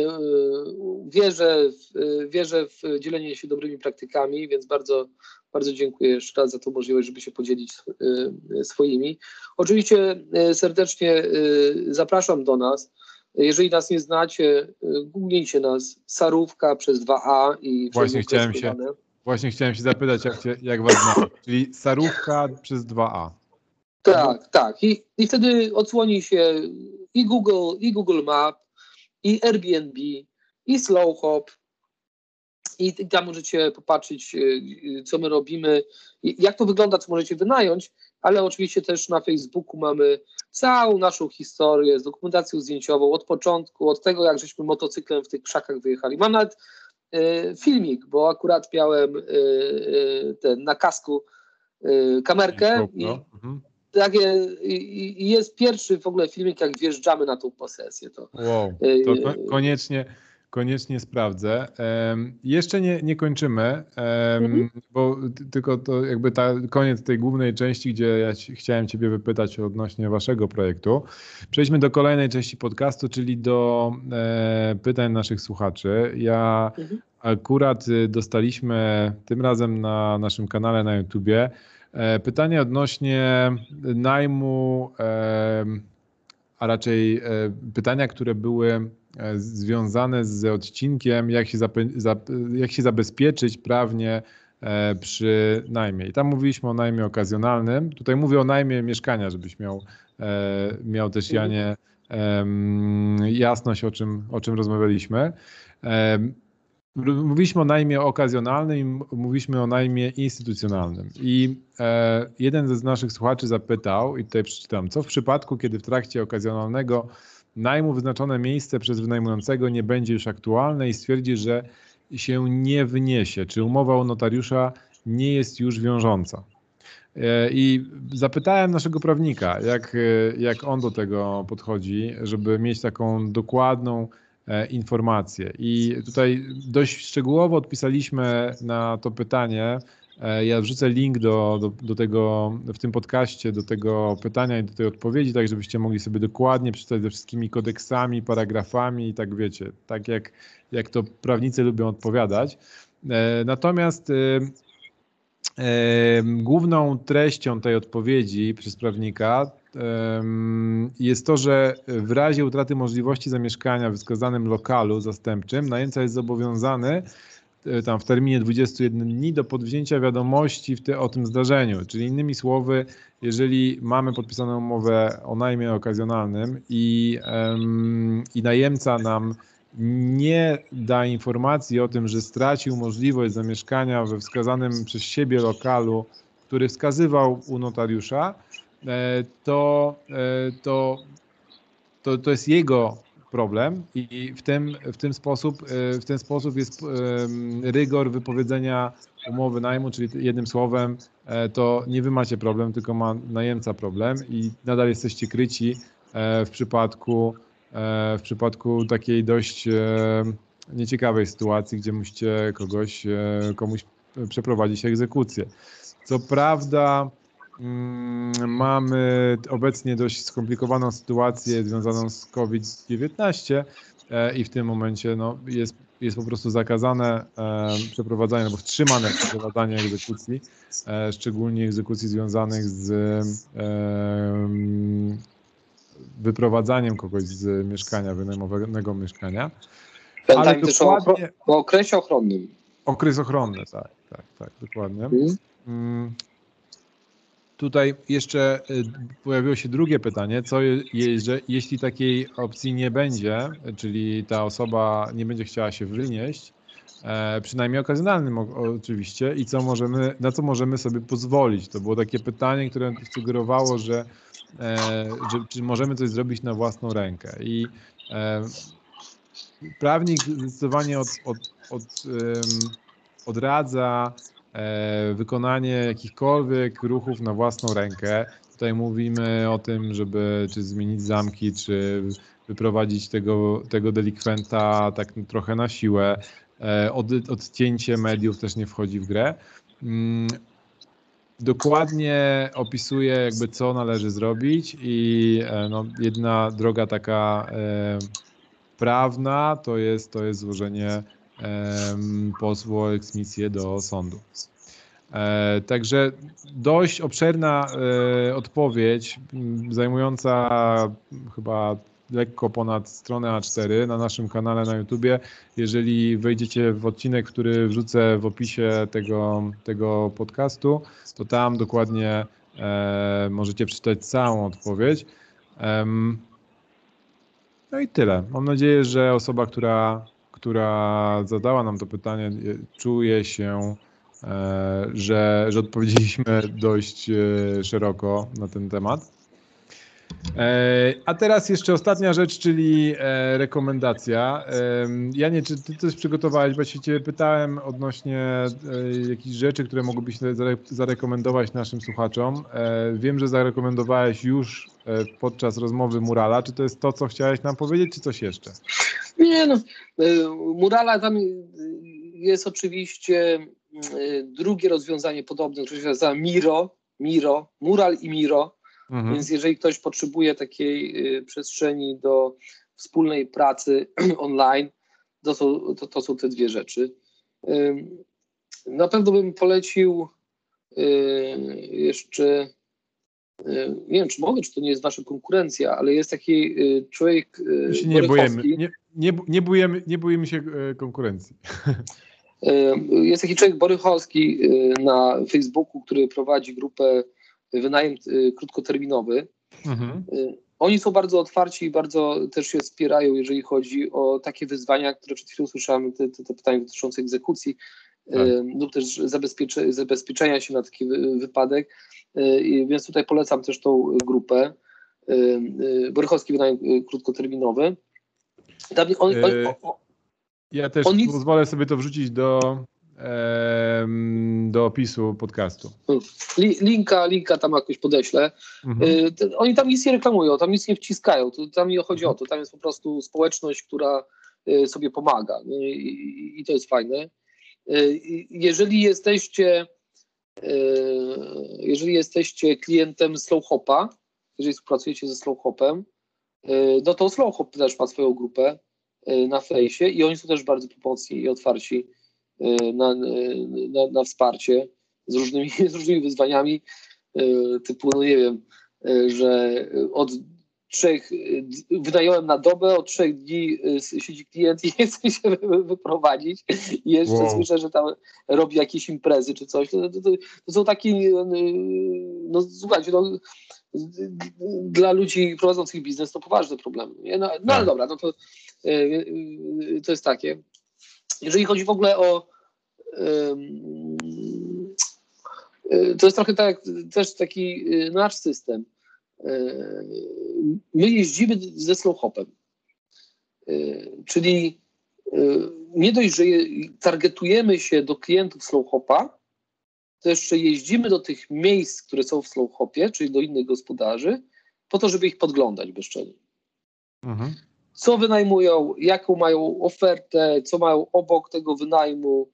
wierzę w, wierzę w dzielenie się dobrymi praktykami, więc bardzo, bardzo dziękuję jeszcze raz za tą możliwość, żeby się podzielić y, swoimi. Oczywiście y, serdecznie zapraszam do nas. Jeżeli nas nie znacie, googlijcie nas Sarówka przez 2A i Właśnie chciałem się, właśnie chciałem się zapytać, jak, cię, jak was zna. Czyli Sarówka przez 2A. Tak, tak. I, I wtedy odsłoni się i Google, i Google Map, i Airbnb, i Slowhop. I tam możecie popatrzeć, y, y, co my robimy, jak to wygląda, co możecie wynająć, ale oczywiście też na Facebooku mamy całą naszą historię z dokumentacją zdjęciową od początku, od tego, jak żeśmy motocyklem w tych krzakach wyjechali. Mam nawet y, filmik, bo akurat miałem ten, na kasku kamerkę i, mhm takie, i, jest pierwszy w ogóle filmik, jak wjeżdżamy na tą posesję. To, wow, to y, koniecznie, koniecznie sprawdzę. Um, jeszcze nie, nie kończymy, um, mhm. bo tylko to jakby ta, koniec tej głównej części, gdzie ja chciałem Ciebie wypytać odnośnie Waszego projektu. Przejdźmy do kolejnej części podcastu, czyli do e, pytań naszych słuchaczy. Ja mhm. akurat y, dostaliśmy tym razem na naszym kanale na YouTubie E, pytanie odnośnie najmu, e, a raczej e, pytania, które były związane z odcinkiem, jak się, jak się zabezpieczyć prawnie przy najmie. I tam mówiliśmy o najmie okazjonalnym. Tutaj mówię o najmie mieszkania, żebyś miał, miał też Janie jasność, o czym, o czym rozmawialiśmy. Mówiliśmy o najmie okazjonalnym i mówiliśmy o najmie instytucjonalnym. I e, jeden z naszych słuchaczy zapytał, i tutaj przeczytam, co w przypadku, kiedy w trakcie okazjonalnego najmu wyznaczone miejsce przez wynajmującego nie będzie już aktualne i stwierdzi, że się nie wniesie, czy umowa u notariusza nie jest już wiążąca. E, I zapytałem naszego prawnika, jak, e, jak on do tego podchodzi, żeby mieć taką dokładną informacje. I tutaj dość szczegółowo odpisaliśmy na to pytanie. E, ja wrzucę link do, do, do, tego w tym podcaście, do tego pytania i do tej odpowiedzi, tak żebyście mogli sobie dokładnie przeczytać ze wszystkimi kodeksami, paragrafami i tak wiecie, tak jak, jak to prawnicy lubią odpowiadać. E, natomiast główną treścią tej odpowiedzi przez prawnika jest to, że w razie utraty możliwości zamieszkania w wskazanym lokalu zastępczym, najemca jest zobowiązany e, tam w terminie 21 dni do podwzięcia wiadomości te, o tym zdarzeniu. Czyli innymi słowy, jeżeli mamy podpisaną umowę o najmie okazjonalnym i, i najemca nam nie da informacji o tym, że stracił możliwość zamieszkania we wskazanym przez siebie lokalu, który wskazywał u notariusza, to, e, to, to, to jest jego problem i w ten, w ten sposób, e, w ten sposób jest rygor wypowiedzenia umowy najmu, czyli jednym słowem to nie wy macie problem, tylko ma najemca problem i nadal jesteście kryci w przypadku w przypadku takiej dość nieciekawej sytuacji, gdzie musicie kogoś, komuś przeprowadzić egzekucję. Co prawda mamy obecnie dość skomplikowaną sytuację związaną z COVID-19 e, i w tym momencie no, jest, jest po prostu zakazane e, przeprowadzanie albo wstrzymane przeprowadzanie egzekucji, e, szczególnie egzekucji związanych z wyprowadzaniem kogoś z mieszkania, wynajmowanego mieszkania. Też dokładnie... o, okresie ochronnym. Okres ochronny, tak, tak, tak, dokładnie. Hmm. Mm. Tutaj jeszcze y, pojawiło się drugie pytanie, co jest, że jeśli takiej opcji nie będzie, czyli ta osoba nie będzie chciała się wynieść, e, przynajmniej okazjonalnym oczywiście, i co możemy, na co możemy sobie pozwolić? To było takie pytanie, które sugerowało, że, e, że czy możemy coś zrobić na własną rękę. I e, prawnik zdecydowanie od, od, od, odradza E, wykonanie jakichkolwiek ruchów na własną rękę. Tutaj mówimy o tym, żeby czy zmienić zamki, czy wyprowadzić tego, tego delikwenta tak trochę na siłę. E, od, odcięcie mediów też nie wchodzi w grę. Mm, dokładnie opisuje jakby co należy zrobić i e, no, jedna droga taka prawna to jest, to jest złożenie o eksmisję do sądu. E, także dość obszerna e, odpowiedź, zajmująca chyba lekko ponad stronę A4 na naszym kanale na YouTubie. Jeżeli wejdziecie w odcinek, który wrzucę w opisie tego, tego podcastu, to tam dokładnie e, możecie przeczytać całą odpowiedź. No i tyle. Mam nadzieję, że osoba, która która zadała nam to pytanie, czuje się, e, że, że odpowiedzieliśmy dość e, szeroko na ten temat. E, a teraz jeszcze ostatnia rzecz, czyli rekomendacja. Janie, czy ty coś przygotowałeś? Bo się cię pytałem odnośnie jakichś rzeczy, które mogłybyś zarekomendować naszym słuchaczom. Wiem, że zarekomendowałeś już podczas rozmowy Murala. Czy to jest to, co chciałeś nam powiedzieć, czy coś jeszcze? Nie no, e, Murala tam jest oczywiście e, drugie rozwiązanie podobne, które się nazywa Miro, Miro, Mural i Miro, mhm. więc jeżeli ktoś potrzebuje takiej e, przestrzeni do wspólnej pracy online, to są, to, to są te dwie rzeczy. Na pewno bym polecił jeszcze nie wiem, czy mogę, czy to nie jest wasza konkurencja, ale jest taki człowiek. My się nie boimy, nie, nie, nie, bujemy, nie bujemy się e, konkurencji. E, jest taki człowiek Borychowski e, na Facebooku, który prowadzi grupę wynajem krótkoterminowy. Mhm. Oni są bardzo otwarci i bardzo też się wspierają, jeżeli chodzi o takie wyzwania, które przed chwilą słyszałem, te, te, te pytania dotyczące egzekucji tak. lub też zabezpiecze, zabezpieczenia się na taki wypadek. Więc tutaj polecam też tą grupę. Borychowski wynajem krótkoterminowy. On, on, on, ja też pozwolę sobie to wrzucić do, do opisu podcastu. Linka, linka tam jakoś podeślę. Mhm. E, oni tam nic nie reklamują, tam nic nie wciskają. Tam nie chodzi o to. Tam jest po prostu społeczność, która e, sobie pomaga. I, to jest fajne. E, jeżeli jesteście jeżeli jesteście klientem Slowhopa, jeżeli współpracujecie ze Slowhopem, E, no to Slowhop też ma swoją grupę e, na fejsie i oni są też bardzo pomocni i otwarci e, na, na, na wsparcie z różnymi, z różnymi wyzwaniami typu, no nie wiem, że od trzech, wynająłem na dobę, od trzech dni siedzi klient i nie chce się wyprowadzić i jeszcze wow. słyszę, że tam robi jakieś imprezy czy coś. To, to, to są takie, no słuchajcie, no, dla ludzi prowadzących biznes to poważny problem. No, no ale tak. dobra, no to, to jest takie. Jeżeli chodzi w ogóle o to jest trochę tak, też taki nasz system. My jeździmy ze slow hopem, czyli nie dość, że targetujemy się do klientów slow hopa, to jeszcze jeździmy do tych miejsc, które są w slow hopie, czyli do innych gospodarzy, po to, żeby ich podglądać bezczelnie. Mhm. Co wynajmują, jaką mają ofertę, co mają obok tego wynajmu,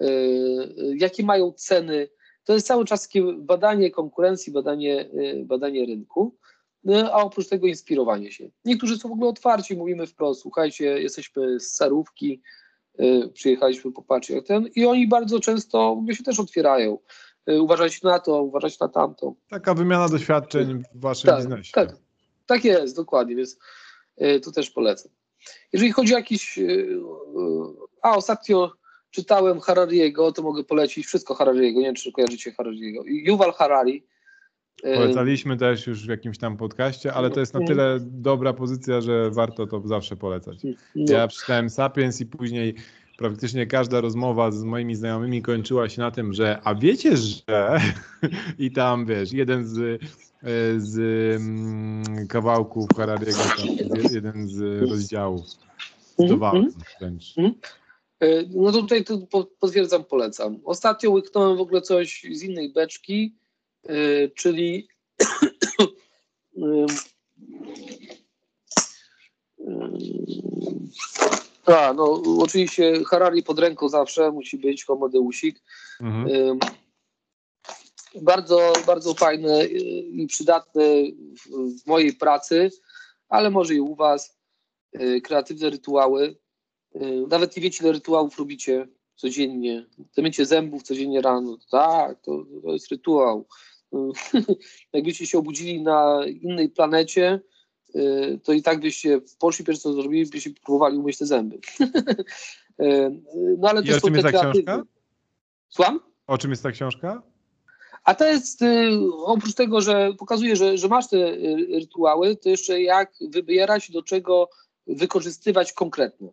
yy, jakie mają ceny. To jest cały czas takie badanie konkurencji, badanie, yy, badanie rynku, yy, a oprócz tego inspirowanie się. Niektórzy są w ogóle otwarci, mówimy wprost, słuchajcie, jesteśmy z Sarówki, przyjechaliśmy popatrzeć jak ten i oni bardzo często się też otwierają. Y, uważać na to, uważać na tamto. Taka wymiana doświadczeń w waszym tak, biznesie. Tak, tak jest, dokładnie, więc y, to też polecam. Jeżeli chodzi o jakiś... A, ostatnio czytałem Harariego, to mogę polecić wszystko Harariego, nie wiem, czy kojarzycie Harariego. Yuval Harari, Polecaliśmy też już w jakimś tam podcaście, ale to jest na tyle dobra pozycja, że warto to zawsze polecać. No. Ja przeczytałem Sapiens i później praktycznie każda rozmowa z moimi znajomymi kończyła się na tym, że a wiecie, że i tam wiesz, jeden z, z mm, kawałków Harariego, jeden z rozdziałów. Zdawałem wręcz. Mhm. E, no to tutaj to potwierdzam, polecam. Ostatnio łyknąłem w ogóle coś z innej beczki, czyli y, a, no oczywiście Harari pod ręką zawsze musi być Homodeusik. Mhm. Bardzo, bardzo fajny i przydatny w, mojej pracy, ale może i u Was. Y, kreatywne rytuały. Nawet nie wiecie, ile rytuałów robicie codziennie. Mycie zębów codziennie rano. Tak, to, to jest rytuał. jakbyście się obudzili na innej planecie, y, to i tak byście poszli, pierwsze co zrobili, byście próbowali umyć te zęby. Y, no ale I też o czym jest ta książka? Słucham? O czym jest ta książka? A to jest, y, oprócz tego, że pokazuje, że, że masz te rytuały, to jeszcze jak wybierać, do czego wykorzystywać konkretnie.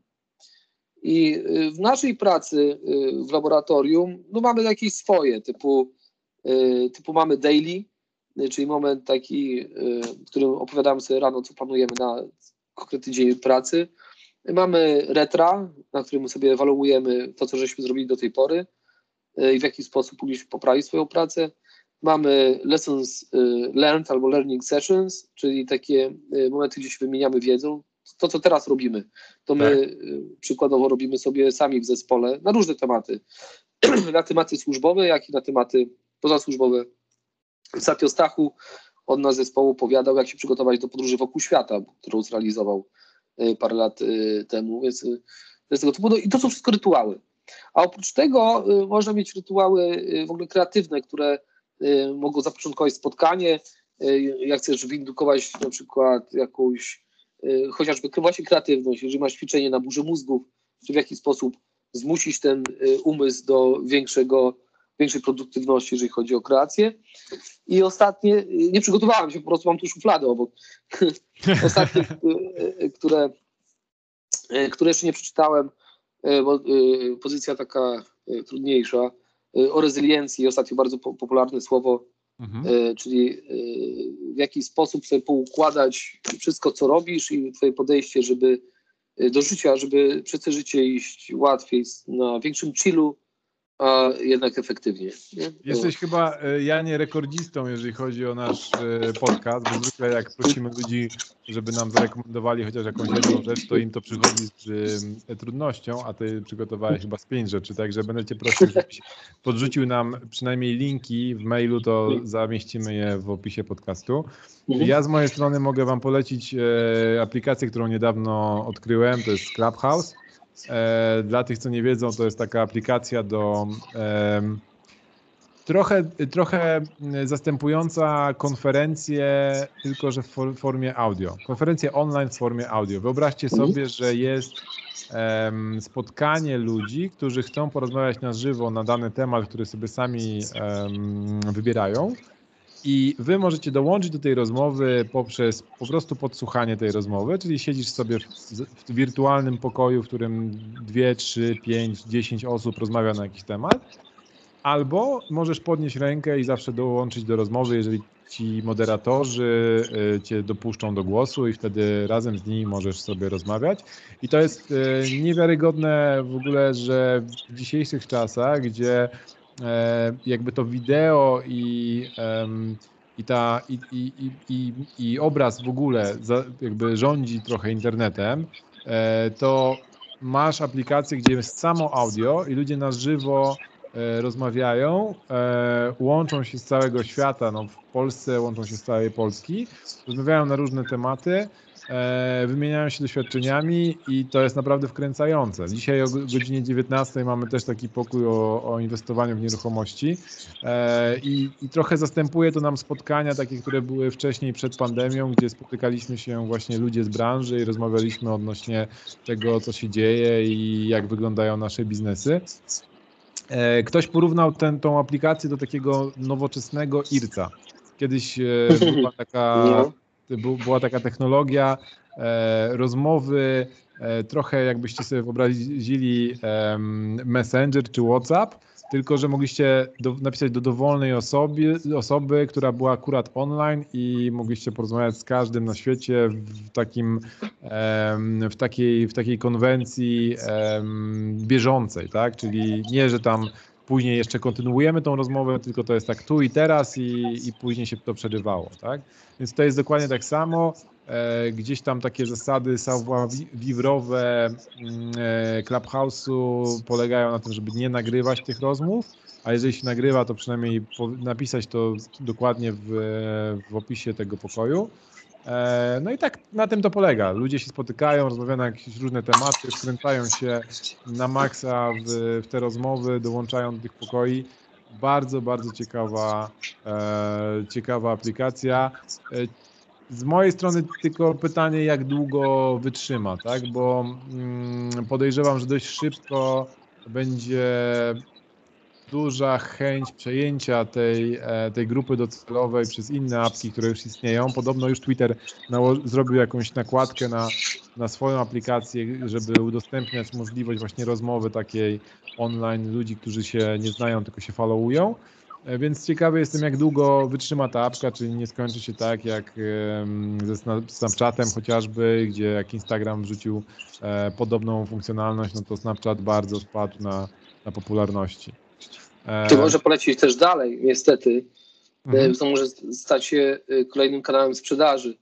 I w naszej pracy w laboratorium no mamy jakieś swoje, typu typu mamy daily, y, czyli moment taki, y, w którym opowiadamy sobie rano, co planujemy na konkretny dzień pracy. Mamy retra, na którym sobie ewaluujemy to, co żeśmy zrobili do tej pory i w jaki sposób powinniśmy poprawić swoją pracę. Mamy lessons learned albo learning sessions, czyli takie momenty, gdzie się wymieniamy wiedzą. To, co teraz robimy, to my tak. przykładowo robimy sobie sami w zespole na różne tematy. na tematy służbowe, jak i na tematy pozasłużbowe. Satio Stachu od nas zespołu opowiadał, jak się przygotować do podróży wokół świata, którą zrealizował e, parę lat e, temu. Więc, e, tego typu. No, I to są wszystko rytuały. A oprócz tego można mieć rytuały w ogóle kreatywne, które mogą zapoczątkować spotkanie. Jak chcesz windukować na przykład jakąś chociażby właśnie kreatywność, jeżeli masz ćwiczenie na burzę mózgów, czy w jaki sposób zmusić ten umysł do większego większej produktywności, jeżeli chodzi o kreację. I ostatnie, nie przygotowałem się, po prostu mam tu szufladę obok. ostatnie, e, które, e, które jeszcze nie przeczytałem, e, bo pozycja taka trudniejsza, o rezyliencji, ostatnio bardzo popularne słowo, mhm. czyli w jaki sposób sobie poukładać wszystko, co robisz i twoje podejście, żeby do życia, żeby przez to życie iść łatwiej, na większym chillu, a jednak efektywnie. Nie? Jesteś chyba, e, Janie, rekordzistą, jeżeli chodzi o nasz e, podcast, bo zwykle jak prosimy ludzi, żeby nam zarekomendowali chociaż jakąś jedną rzecz, to im to przychodzi z e, trudnością, a ty przygotowałeś chyba z pięć rzeczy, także będę cię prosił, żebyś podrzucił nam przynajmniej linki w mailu, to zamieścimy je w opisie podcastu. Mhm. Ja z mojej strony mogę wam polecić aplikację, którą niedawno odkryłem, to jest Clubhouse. E, dla tych, co nie wiedzą, to jest taka aplikacja do Trochę, trochę zastępująca konferencję, tylko że w formie audio. Konferencję online w formie audio. Wyobraźcie sobie, że jest spotkanie ludzi, którzy chcą porozmawiać na żywo na dany temat, który sobie sami wybierają. I wy możecie dołączyć do tej rozmowy poprzez po prostu podsłuchanie tej rozmowy, czyli siedzisz sobie w, w wirtualnym pokoju, w którym dwie, trzy, pięć, dziesięć osób rozmawia na jakiś temat Albo możesz podnieść rękę i zawsze dołączyć do rozmowy, jeżeli ci moderatorzy y, cię dopuszczą do głosu i wtedy razem z nimi możesz sobie rozmawiać. I to jest y, niewiarygodne w ogóle, że w dzisiejszych czasach, gdzie e, jakby to wideo i, i, ta, i, i, i, i obraz w ogóle jakby rządzi trochę internetem, e, to masz aplikację, gdzie jest samo audio i ludzie na żywo E, rozmawiają, e, łączą się z całego świata, no w Polsce łączą się z całej Polski, rozmawiają na różne tematy, e, wymieniają się doświadczeniami i to jest naprawdę wkręcające. Dzisiaj o godzinie 19 mamy też taki pokój o, o inwestowaniu w nieruchomości i, i trochę zastępuje to nam spotkania takie, które były wcześniej przed pandemią, gdzie spotykaliśmy się właśnie ludzie z branży i rozmawialiśmy odnośnie tego, co się dzieje i jak wyglądają nasze biznesy. E, ktoś porównał tę tą aplikację do takiego nowoczesnego IRCA. Kiedyś e, była taka, no. była taka technologia e, rozmowy, trochę jakbyście sobie wyobrazili Messenger czy WhatsApp, tylko że mogliście do, napisać do dowolnej osoby, osoby, która była akurat online i mogliście porozmawiać z każdym na świecie w, takim, w, takiej, w takiej konwencji bieżącej, tak? Czyli nie, że tam później jeszcze kontynuujemy tą rozmowę, tylko to jest tak tu i teraz i, i później się to przerywało, tak? Więc to jest dokładnie tak samo. E, gdzieś tam takie zasady savoir-vivre'owe mm, e, Clubhouse'u polegają na tym, żeby nie nagrywać tych rozmów, a jeżeli się nagrywa, to przynajmniej napisać to dokładnie w, w opisie tego pokoju. E, no i tak na tym to polega. Ludzie się spotykają, rozmawiają na jakieś różne tematy, wkręcają się na maksa w, w te rozmowy, dołączają do tych pokoi. Bardzo, bardzo ciekawa, e, ciekawa aplikacja. Z mojej strony tylko pytanie, jak długo wytrzyma, tak? Bo mm, podejrzewam, że dość szybko będzie duża chęć przejęcia tej, e, tej grupy docelowej przez inne apki, które już istnieją. Podobno już Twitter zrobił jakąś nakładkę na, na swoją aplikację, żeby udostępniać możliwość właśnie rozmowy takiej online ludzi, którzy się nie znają, tylko się followują. E, więc ciekawy jestem, jak długo wytrzyma ta apka, czy nie skończy się tak jak ze Snapchatem chociażby, gdzie jak Instagram wrzucił e, podobną funkcjonalność, no to Snapchat bardzo spadł na, na popularności. E, to może polecieć też dalej, niestety. Mhm. To może stać się kolejnym kanałem sprzedaży.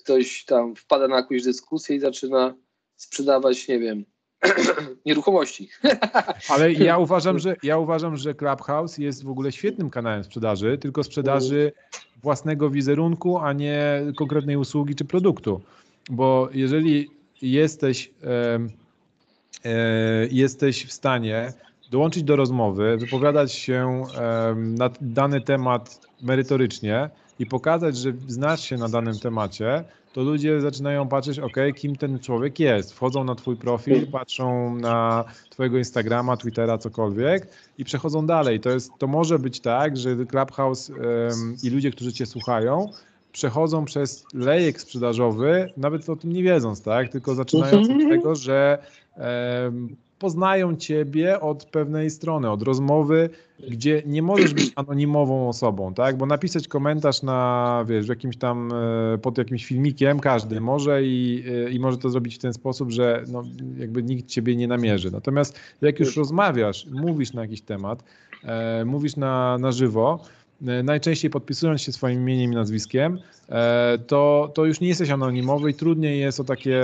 Ktoś tam wpada na jakąś dyskusję i zaczyna sprzedawać, nie wiem, nieruchomości. Ale ja uważam, że ja uważam, że Clubhouse jest w ogóle świetnym kanałem sprzedaży, tylko sprzedaży własnego wizerunku, a nie konkretnej usługi czy produktu. Bo jeżeli jesteś, e, e, jesteś w stanie dołączyć do rozmowy, wypowiadać się e, na dany temat merytorycznie i pokazać, że znasz się na danym temacie, to ludzie zaczynają patrzeć, ok, kim ten człowiek jest. Wchodzą na twój profil, patrzą na twojego Instagrama, Twittera, cokolwiek i przechodzą dalej. To, jest, to może być tak, że Clubhouse um, i ludzie, którzy cię słuchają, przechodzą przez lejek sprzedażowy, nawet o tym nie wiedząc, tak? Tylko zaczynając od tego, że um, poznają ciebie od pewnej strony, od rozmowy, gdzie nie możesz być anonimową osobą, tak? Bo napisać komentarz na, wiesz, jakimś tam, e, pod jakimś filmikiem każdy może i, e, i może to zrobić w ten sposób, że no, jakby nikt ciebie nie namierzy. Natomiast jak już rozmawiasz, mówisz na jakiś temat, e, mówisz na, na żywo, najczęściej podpisując się swoim imieniem i nazwiskiem, e, to, to już nie jesteś anonimowy i trudniej jest o takie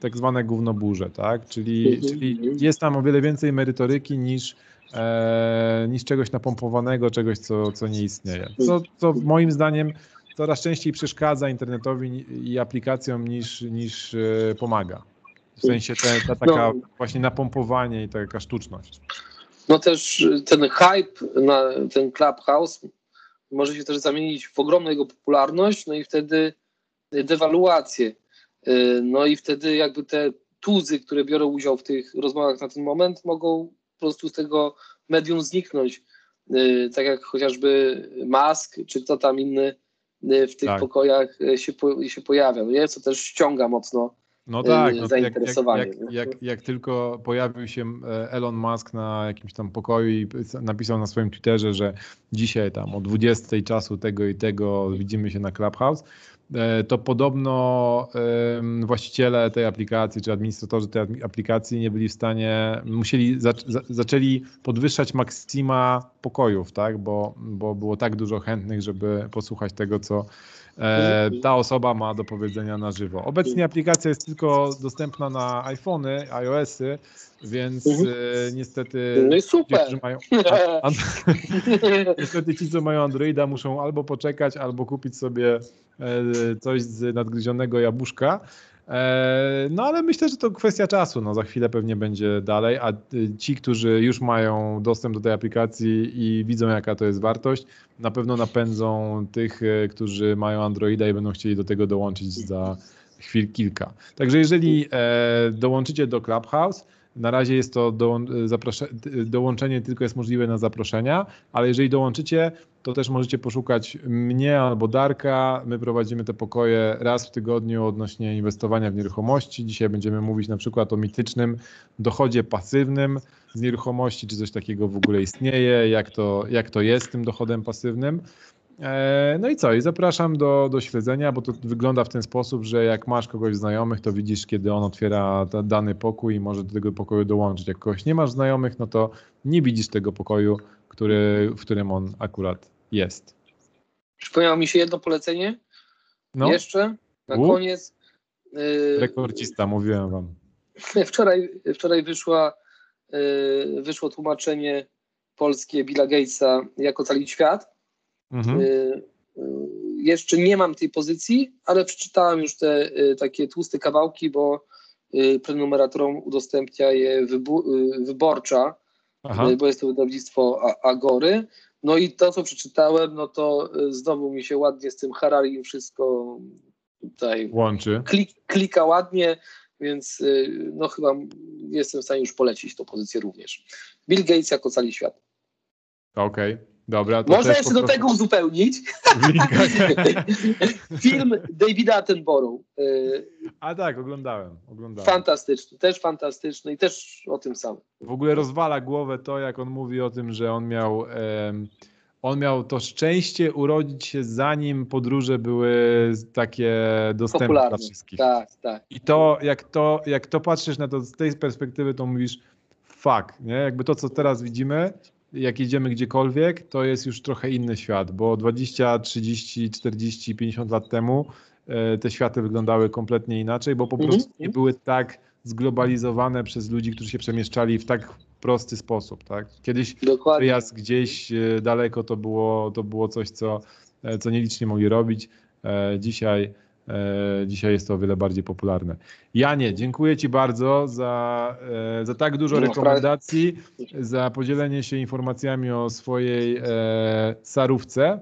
tak zwane gównoburze, tak? Czyli, mhm. czyli jest tam o wiele więcej merytoryki niż, e, niż czegoś napompowanego, czegoś, co, co nie istnieje. Co, co moim zdaniem coraz częściej przeszkadza internetowi i aplikacjom niż, niż pomaga. W sensie te, ta taka no. właśnie napompowanie i taka sztuczność. no też ten hype na ten Clubhouse może się też zamienić w ogromną jego popularność, no i wtedy dewaluację. Y, no i wtedy jakby te tuzy, które biorą udział w tych rozmowach na ten moment, mogą po prostu z tego medium zniknąć. Y, tak jak chociażby Musk, czy kto tam inny y, w tych tak. pokojach się, się pojawia, no nie? co też ściąga mocno no tak, no zainteresowanie. Jak, jak, jak, jak, tylko pojawił się e, Elon Musk na jakimś tam pokoju i napisał na swoim Twitterze, że dzisiaj tam o 20 czasu tego i tego widzimy się na Clubhouse, E, to podobno właściciele tej aplikacji, czy administratorzy tej aplikacji nie byli w stanie, musieli, zaczęli podwyższać maksima pokojów, tak? bo, bo było tak dużo chętnych, żeby posłuchać tego, co ta osoba ma do powiedzenia na żywo. Obecnie aplikacja jest tylko dostępna na iPhony, iOSy, więc mhm. e, niestety no i super. Ci, którzy mają, a, niestety ci, co mają Androida, muszą albo poczekać, albo kupić sobie e, coś z nadgryzionego jabłuszka. E, no ale myślę, że to kwestia czasu. No, za chwilę pewnie będzie dalej, a ci, którzy już mają dostęp do tej aplikacji i widzą, jaka to jest wartość, na pewno napędzą tych, którzy mają Androida i będą chcieli do tego dołączyć za chwil kilka. Także jeżeli dołączycie do Clubhouse, na razie jest to do, dołączenie tylko jest możliwe na zaproszenia, ale jeżeli dołączycie, to też możecie poszukać mnie albo Darka. My prowadzimy te pokoje raz w tygodniu odnośnie inwestowania w nieruchomości. Dzisiaj będziemy mówić na przykład o mitycznym dochodzie pasywnym z nieruchomości, czy coś takiego w ogóle istnieje, jak to, jak to jest z tym dochodem pasywnym. E, no i co? I zapraszam do, do śledzenia, bo to wygląda w ten sposób, że jak masz kogoś znajomych, to widzisz, kiedy on otwiera dany pokój i może do tego pokoju dołączyć. Jak kogoś nie masz znajomych, no to nie widzisz tego pokoju, który, w którym on akurat jest. Przypomniało mi się jedno polecenie. No. Jeszcze na U? koniec. Yy, Rekordista, mówiłem wam. Wczoraj, wczoraj wyszła, yy, wyszło tłumaczenie polskie Billa Gatesa jako cali świat Mhm. Y, y, jeszcze nie mam tej pozycji, ale przeczytałem już te y, takie tłuste kawałki, bo prenumeratorom udostępnia je wyborcza, Aha. bo jest to wydawnictwo Agory. No i to, co przeczytałem, no to znowu mi się ładnie z tym Harari wszystko tutaj łączy. Klik, klika ładnie, więc no chyba jestem w stanie już polecić tą pozycję również. Bill Gates jako cali świat. Okej. Okay. Dobra, Można jeszcze do tego uzupełnić film Davida Attenborough. Y, A tak, oglądałem, oglądałem. Fantastyczny, też fantastyczny i też o tym samym. W ogóle rozwala głowę to, jak on mówi o tym, że on miał... Um, on miał to szczęście urodzić się zanim podróże były takie dostępne Popularne. dla wszystkich. Tak, tak. I to jak, to, jak to patrzysz na to z tej perspektywy, to mówisz fuck, nie? Jakby to, co teraz widzimy, jak jedziemy gdziekolwiek, to jest już trochę inny świat, bo 20, 30, 40, 50 lat temu e, te światy wyglądały kompletnie inaczej, bo po mhm. prostu nie były tak zglobalizowane przez ludzi, którzy się przemieszczali w tak prosty sposób. Tak? Kiedyś Dokładnie. wyjazd gdzieś e, daleko to było, to było coś, co, e, co nielicznie mogli robić. Dzisiaj dzisiaj jest to o wiele bardziej popularne. Janie, dziękuję Ci bardzo za, e, za tak dużo rekomendacji, za podzielenie się informacjami o swojej e, sarówce.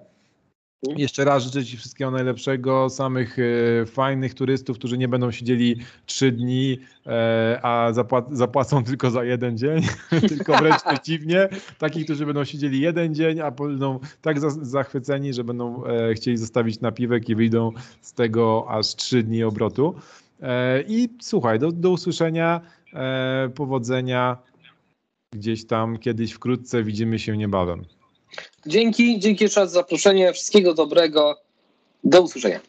Jeszcze raz życzę Ci wszystkiego najlepszego, samych e, fajnych turystów, którzy nie będą siedzieli trzy dni, e, a zapłacą tylko za jeden dzień, tylko wręcz przeciwnie, takich, którzy będą siedzieli jeden dzień, a będą tak zachwyceni, że będą e, chcieli zostawić napiwek i wyjdą z tego aż trzy dni obrotu. I słuchaj, do, do usłyszenia, powodzenia gdzieś tam kiedyś wkrótce, widzimy się niebawem. Dzięki, dzięki jeszcze raz za zaproszenie. Wszystkiego dobrego. Do usłyszenia.